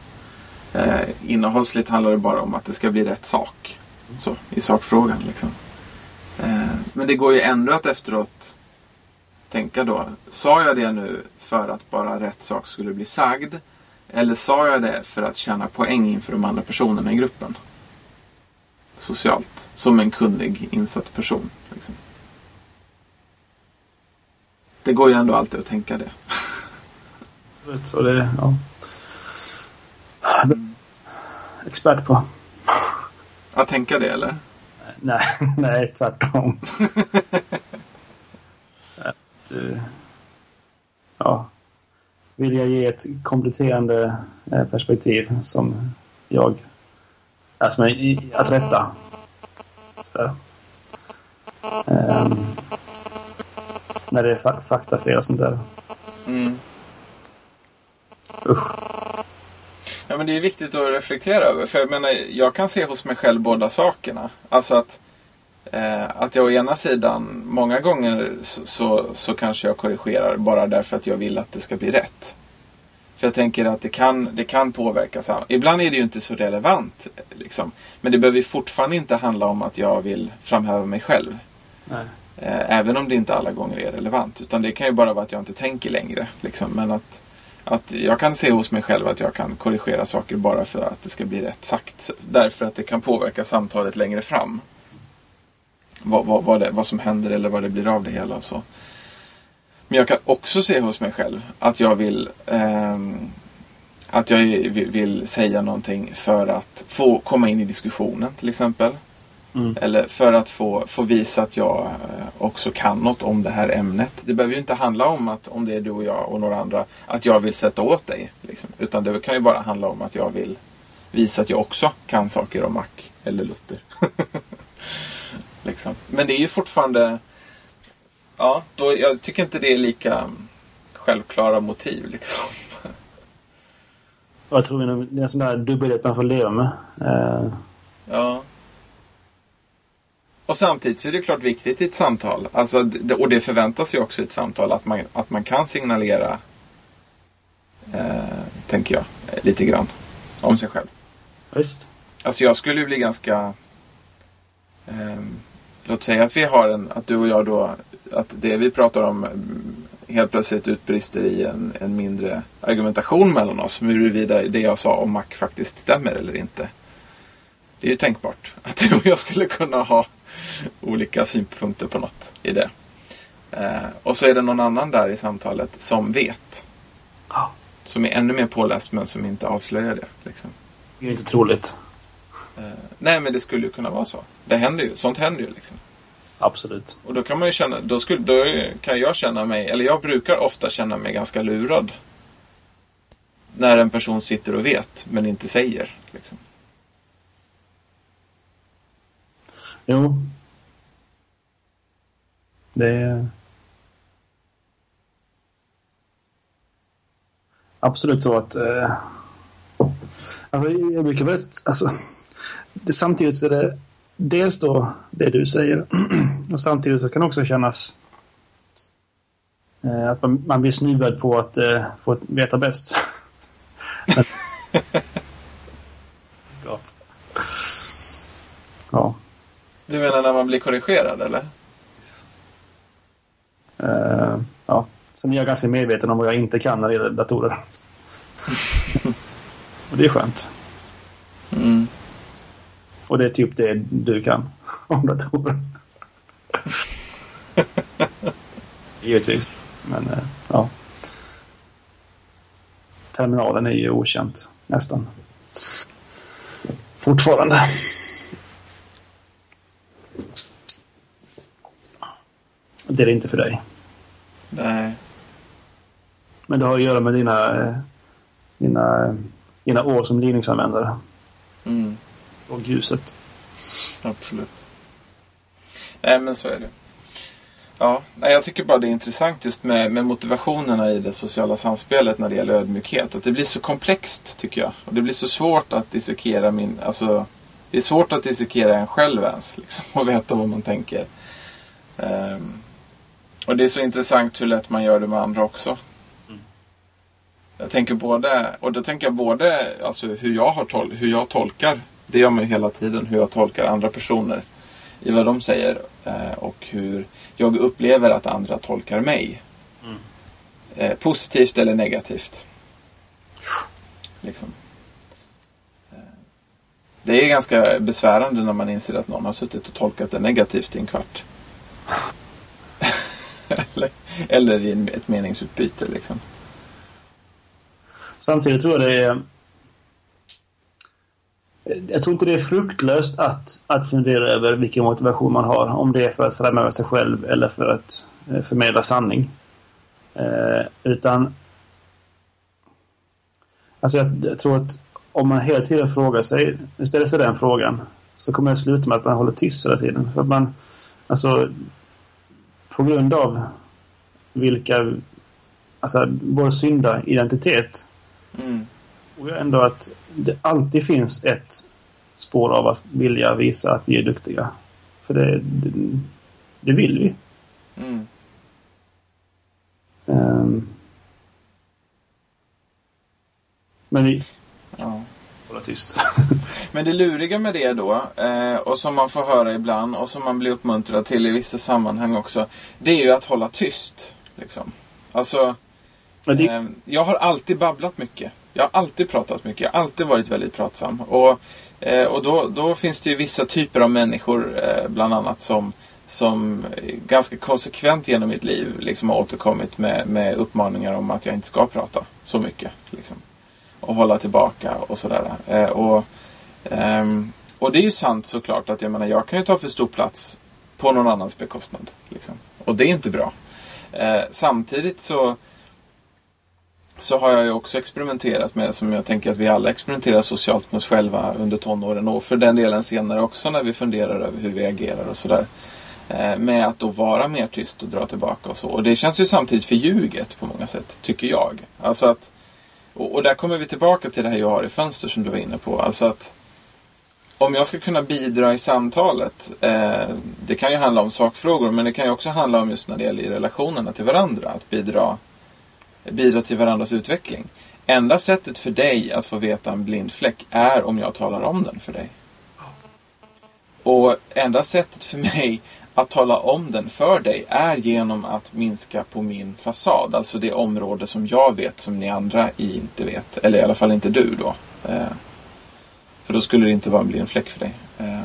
S2: eh, innehållsligt handlar det bara om att det ska bli rätt sak. Så, I sakfrågan. Liksom. Eh, men det går ju ändå att efteråt tänka då. Sa jag det nu för att bara rätt sak skulle bli sagd? Eller sa jag det för att tjäna poäng inför de andra personerna i gruppen? Socialt. Som en kunnig, insatt person. Liksom. Det går ju ändå alltid att tänka det.
S3: Så det, ja. Expert på.
S2: Att tänka det eller?
S3: nej, *laughs* nej, tvärtom. *laughs* ja, vill jag ge ett kompletterande eh, perspektiv som jag är som är att rätta. Ehm, när det är fa- faktafel och sånt där.
S2: Mm.
S3: Usch.
S2: Ja, men det är viktigt att reflektera över. För jag menar, jag kan se hos mig själv båda sakerna. Alltså att, eh, att jag å ena sidan, många gånger så, så, så kanske jag korrigerar bara därför att jag vill att det ska bli rätt. För jag tänker att det kan, det kan påverka. Ibland är det ju inte så relevant. Liksom. Men det behöver ju fortfarande inte handla om att jag vill framhäva mig själv.
S3: Nej.
S2: Eh, Även om det inte alla gånger är relevant. Utan det kan ju bara vara att jag inte tänker längre. Liksom. Men att, att jag kan se hos mig själv att jag kan korrigera saker bara för att det ska bli rätt sagt. Därför att det kan påverka samtalet längre fram. Vad, vad, vad, det, vad som händer eller vad det blir av det hela och så. Men jag kan också se hos mig själv att jag vill ehm, att jag vill, vill säga någonting för att få komma in i diskussionen till exempel.
S3: Mm.
S2: Eller för att få, få visa att jag eh, också kan något om det här ämnet. Det behöver ju inte handla om att om det är du och jag och några andra att jag vill sätta åt dig. Liksom. Utan det kan ju bara handla om att jag vill visa att jag också kan saker om Mac eller Luther. *laughs* liksom. Men det är ju fortfarande... Ja, då, jag tycker inte det är lika självklara motiv. Liksom.
S3: Jag tror det är en sån där dubbelhet man får leva med. Eh,
S2: Ja. Och samtidigt så är det klart viktigt i ett samtal. Alltså, och det förväntas ju också i ett samtal att man, att man kan signalera, eh, tänker jag, lite grann om sig själv.
S3: visst.
S2: Alltså jag skulle ju bli ganska... ehm, låt säga att vi har en, att du och jag då, att det vi pratar om mm, helt plötsligt utbrister i en, en mindre argumentation mellan oss. Huruvida det jag sa om Mac faktiskt stämmer eller inte. Det är ju tänkbart *laughs* att du och jag skulle kunna ha olika synpunkter på något i det. Eh, och så är det någon annan där i samtalet som vet.
S3: Ja.
S2: Som är ännu mer påläst men som inte avslöjar det. Liksom.
S3: Det är inte troligt.
S2: Eh, nej, men det skulle ju kunna vara så. Det händer ju. Sånt händer ju liksom.
S3: Absolut.
S2: Och då kan man ju känna, då, skulle, då kan jag känna mig, eller jag brukar ofta känna mig ganska lurad. När en person sitter och vet, men inte säger. Liksom.
S3: Jo. Det är... Absolut så att... Eh... Alltså, jag brukar väl... Alltså, det, samtidigt så är det dels då det du säger *clears throat* och samtidigt så kan det också kännas eh, att man, man blir snuvad på att eh, få veta bäst. *laughs* Men-. *laughs* Ja.
S2: Du menar när man blir korrigerad, eller?
S3: Eh, ja. Sen är jag ganska medveten om vad jag inte kan när det gäller datorer. *laughs* Och det är skönt.
S2: Mm.
S3: Och det är typ det du kan *laughs* om datorer. *laughs* Givetvis. Men eh, ja. Terminalen är ju okänt nästan. Fortfarande. Det är det inte för dig.
S2: Nej.
S3: Men det har att göra med dina, eh, dina, dina år som Linux-användare
S2: Mm.
S3: Och ljuset.
S2: Absolut. Nej, men så är det. Ja, nej, jag tycker bara det är intressant just med, med motivationerna i det sociala samspelet när det gäller ödmjukhet. Att det blir så komplext, tycker jag. Och det blir så svårt att dissekera min... Alltså, det är svårt att dissekera en själv ens, liksom, *laughs* och veta vad man tänker. Ehm, och det är så intressant hur lätt man gör det med andra också. Jag tänker både, och då tänker jag både alltså hur, jag har tol- hur jag tolkar, det gör man ju hela tiden, hur jag tolkar andra personer i vad de säger eh, och hur jag upplever att andra tolkar mig.
S3: Mm.
S2: Eh, positivt eller negativt. Liksom. Eh, Det är ganska besvärande när man inser att någon har suttit och tolkat det negativt i en kvart. *laughs* eller, eller i ett meningsutbyte liksom.
S3: Samtidigt tror jag det är... Jag tror inte det är fruktlöst att, att fundera över vilken motivation man har. Om det är för att framhäva sig själv eller för att eh, förmedla sanning. Eh, utan... Alltså jag, jag, tror att om man hela tiden frågar sig, ställer sig den frågan så kommer det sluta med att man håller tyst hela tiden. För att man, alltså, på grund av vilka, alltså vår synda identitet
S2: Mm.
S3: tror jag ändå att det alltid finns ett spår av att vilja visa att vi är duktiga. För det, det, det vill vi.
S2: Mm.
S3: Um, men vi
S2: Ja.
S3: håller tyst. *laughs*
S2: Men det luriga med det då, eh, och som man får höra ibland och som man blir uppmuntrad till i vissa sammanhang också, det är ju att hålla tyst. Liksom. Alltså,
S3: det,
S2: ehm, jag har alltid babblat mycket. Jag har alltid pratat mycket. Jag har alltid varit väldigt pratsam. Och, eh, och då, då finns det ju vissa typer av människor, eh, bland annat, som, som ganska konsekvent genom mitt liv liksom har återkommit med, med uppmaningar om att jag inte ska prata så mycket. Liksom. Och hålla tillbaka och sådär. Eh, och, ehm, och det är ju sant såklart att jag menar, jag kan ju ta för stor plats på någon annans bekostnad. Liksom. Och det är inte bra. Samtidigt så så har jag ju också experimenterat med, som jag tänker att vi alla experimenterar socialt med oss själva under tonåren och för den delen senare också när vi funderar över hur vi agerar och sådär. Eh, med att då vara mer tyst och dra tillbaka och så. Och det känns ju samtidigt förljuget på många sätt, tycker jag. Alltså att, och, och där kommer vi tillbaka till det här jag har i fönster som du var inne på. Alltså att om jag ska kunna bidra i samtalet, eh, det kan ju handla om sakfrågor men det kan ju också handla om just när det gäller i relationerna till varandra, att bidra bidra till varandras utveckling. Enda sättet för dig att få veta en blind fläck är om jag talar om den för dig. Och enda sättet för mig att tala om den för dig är genom att minska på min fasad. Alltså det område som jag vet som ni andra inte vet. Eller i alla fall inte du då. Eh, för då skulle det inte vara en blind fläck för dig. Eh,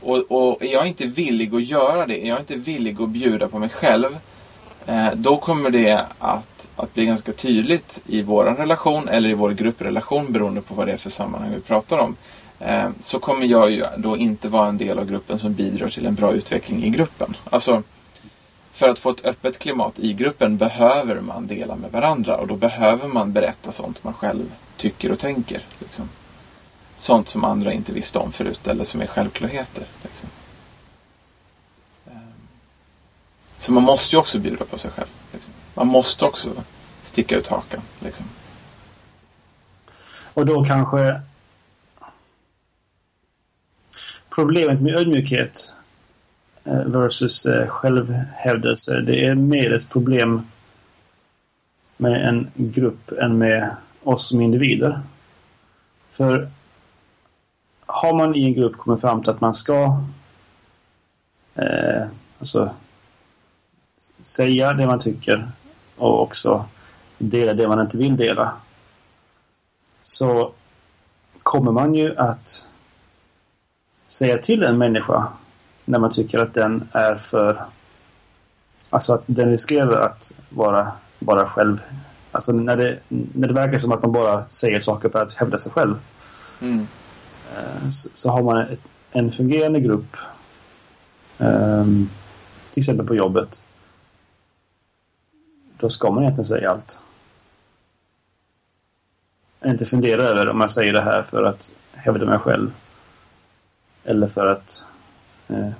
S2: och, och är jag inte villig att göra det, är jag inte villig att bjuda på mig själv Eh, då kommer det att, att bli ganska tydligt i vår relation eller i vår grupprelation beroende på vad det är för sammanhang vi pratar om. Eh, så kommer jag ju då inte vara en del av gruppen som bidrar till en bra utveckling i gruppen. Alltså, för att få ett öppet klimat i gruppen behöver man dela med varandra och då behöver man berätta sånt man själv tycker och tänker. Liksom. Sånt som andra inte visste om förut eller som är självklarheter. Liksom. Så man måste ju också bjuda på sig själv. Liksom. Man måste också sticka ut hakan. Liksom.
S3: och då kanske problemet med ödmjukhet eh, versus eh, självhävdelse, det är mer ett problem med en grupp än med oss som individer. För har man i en grupp kommit fram till att man ska eh, alltså säga det man tycker och också dela det man inte vill dela så kommer man ju att säga till en människa när man tycker att den är för... Alltså att den riskerar att vara bara själv. Alltså när det, när det verkar som att man bara säger saker för att hävda sig själv.
S2: Mm.
S3: Eh, Så, så har man en fungerande grupp ehm, till exempel på jobbet då ska man egentligen säga allt. Inte fundera över om jag säger det här för att hävda mig själv. Eller för att eh,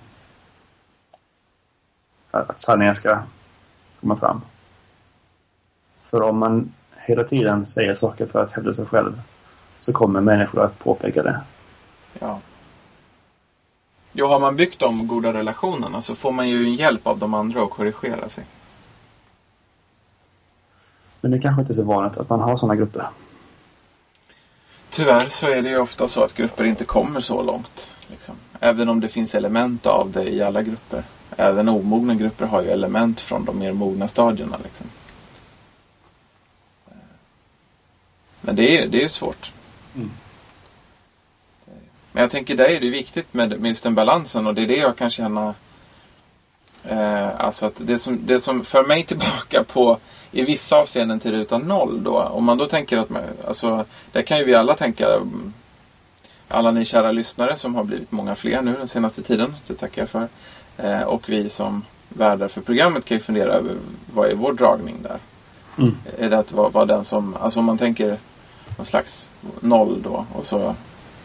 S3: att sanningen ska komma fram. För om man hela tiden säger saker för att hävda sig själv så kommer människor att påpeka det.
S2: Ja. Jo, har man byggt de goda relationerna så får man ju hjälp av de andra att korrigera sig.
S3: Men det kanske inte är så vanligt att man har sådana grupper.
S2: Tyvärr så är det ju ofta så att grupper inte kommer så långt. Liksom. Även om det finns element av det i alla grupper. Även omogna grupper har ju element från de mer mogna stadierna. Liksom. Men det är, det är ju svårt.
S3: Mm.
S2: Men jag tänker där är det viktigt med, med just den balansen och det är det jag kan känna Eh, alltså att det som, det som för mig tillbaka på i vissa avseenden till ruta noll då. Om man då tänker att man, alltså, där kan ju vi alla tänka mm, alla ni kära lyssnare som har blivit många fler nu den senaste tiden. Det tackar jag för. Eh, och vi som värdar för programmet kan ju fundera över vad är vår dragning där?
S3: Mm.
S2: Är det att vara, vara den som, alltså om man tänker någon slags noll då och så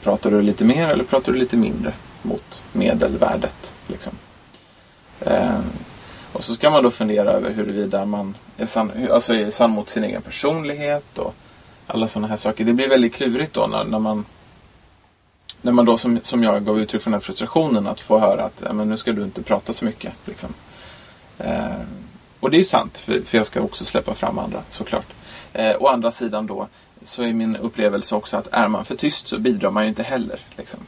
S2: pratar du lite mer eller pratar du lite mindre mot medelvärdet. Liksom. Eh, och så ska man då fundera över huruvida man är sann, alltså är sann mot sin egen personlighet och alla sådana här saker. Det blir väldigt klurigt då när, när man när man då som, som jag gav uttryck för den här frustrationen att få höra att men nu ska du inte prata så mycket. Liksom. Eh, och det är ju sant, för, för jag ska också släppa fram andra såklart. Eh, å andra sidan då så är min upplevelse också att är man för tyst så bidrar man ju inte heller. Liksom.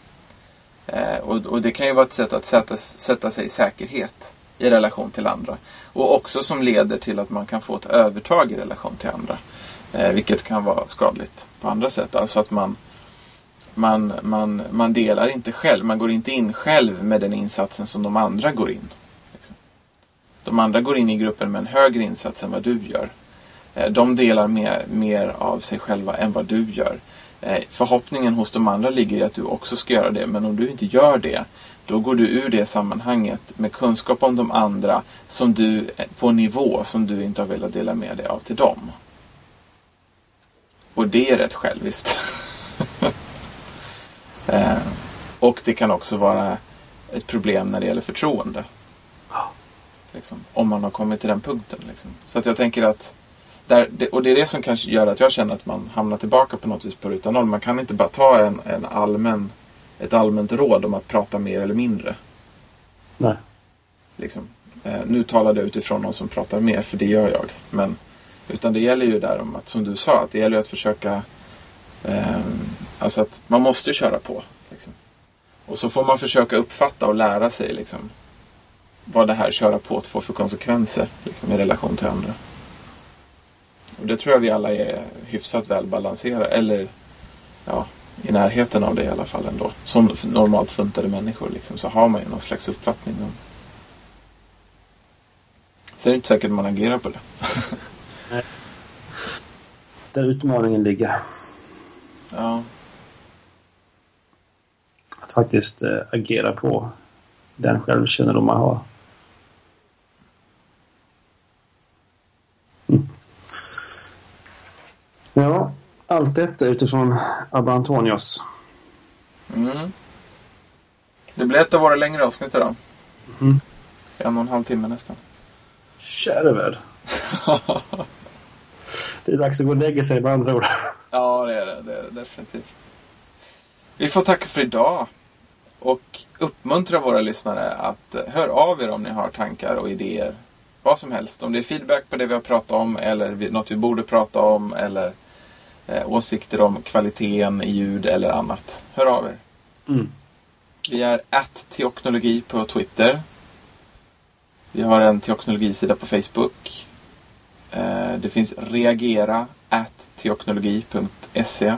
S2: Eh, och, och, det kan ju vara ett sätt att sätta, sätta sig i säkerhet i relation till andra. Och också som leder till att man kan få ett övertag i relation till andra. Eh, vilket kan vara skadligt på andra sätt. Alltså att man, man, man, man delar inte själv. Man går inte in själv med den insatsen som de andra går in. Liksom. De andra går in i gruppen med en högre insats än vad du gör. Eh, de delar mer, mer av sig själva än vad du gör. Eh, förhoppningen hos de andra ligger i att du också ska göra det. Men om du inte gör det, då går du ur det sammanhanget med kunskap om de andra som du, på en nivå som du inte har velat dela med dig av till dem. Och det är rätt själviskt. *laughs* eh, och det kan också vara ett problem när det gäller förtroende. Liksom, om man har kommit till den punkten. Liksom. Så att jag tänker att där, och det är det som kanske gör att jag känner att man hamnar tillbaka på något vis på ruta noll. Man kan inte bara ta en, en allmän, ett allmänt råd om att prata mer eller mindre.
S3: Nej.
S2: Liksom. Eh, nu talar jag utifrån någon som pratar mer, för det gör jag. Men, utan det gäller ju där om att, som du sa, att det gäller att försöka... Eh, alltså att man måste köra på. Liksom. Och så får man försöka uppfatta och lära sig liksom, vad det här köra på får för konsekvenser liksom, i relation till andra. Och det tror jag vi alla är hyfsat väl balanserade. Eller ja, i närheten av det i alla fall ändå. Som normalt funtade människor liksom, så har man ju någon slags uppfattning om. Sen är det inte säkert att man agerar på det.
S3: Där utmaningen ligger.
S2: Ja.
S3: Att faktiskt äh, agera på den självkännedom man har. Mm. Ja, allt detta utifrån Abba Antonios.
S2: Mm. Det blir ett av våra längre avsnitt idag.
S3: Mm.
S2: En och en halv timme nästan.
S3: Käre värld. *laughs* det är dags att gå och lägga sig med andra ord.
S2: Ja, det är det. Det är det definitivt. Vi får tacka för idag. Och uppmuntra våra lyssnare att eh, hör av er om ni har tankar och idéer. Vad som helst. Om det är feedback på det vi har pratat om eller något vi borde prata om eller åsikter om kvaliteten i ljud eller annat. Hör av er.
S3: Mm.
S2: Vi är att teoknologi på Twitter. Vi har en teoknologisida på Facebook. Eh, det finns reagera at teoknologi.se.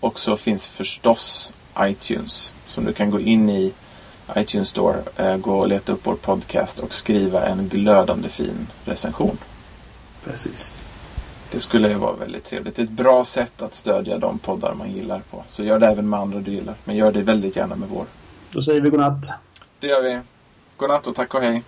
S2: Och så finns förstås iTunes som du kan gå in i iTunes Store, eh, gå och leta upp vår podcast och skriva en glödande fin recension.
S3: Precis.
S2: Det skulle ju vara väldigt trevligt. Det är ett bra sätt att stödja de poddar man gillar på. Så gör det även med andra du gillar. Men gör det väldigt gärna med vår.
S3: Då säger vi godnatt.
S2: Det gör vi. Godnatt och tack och hej.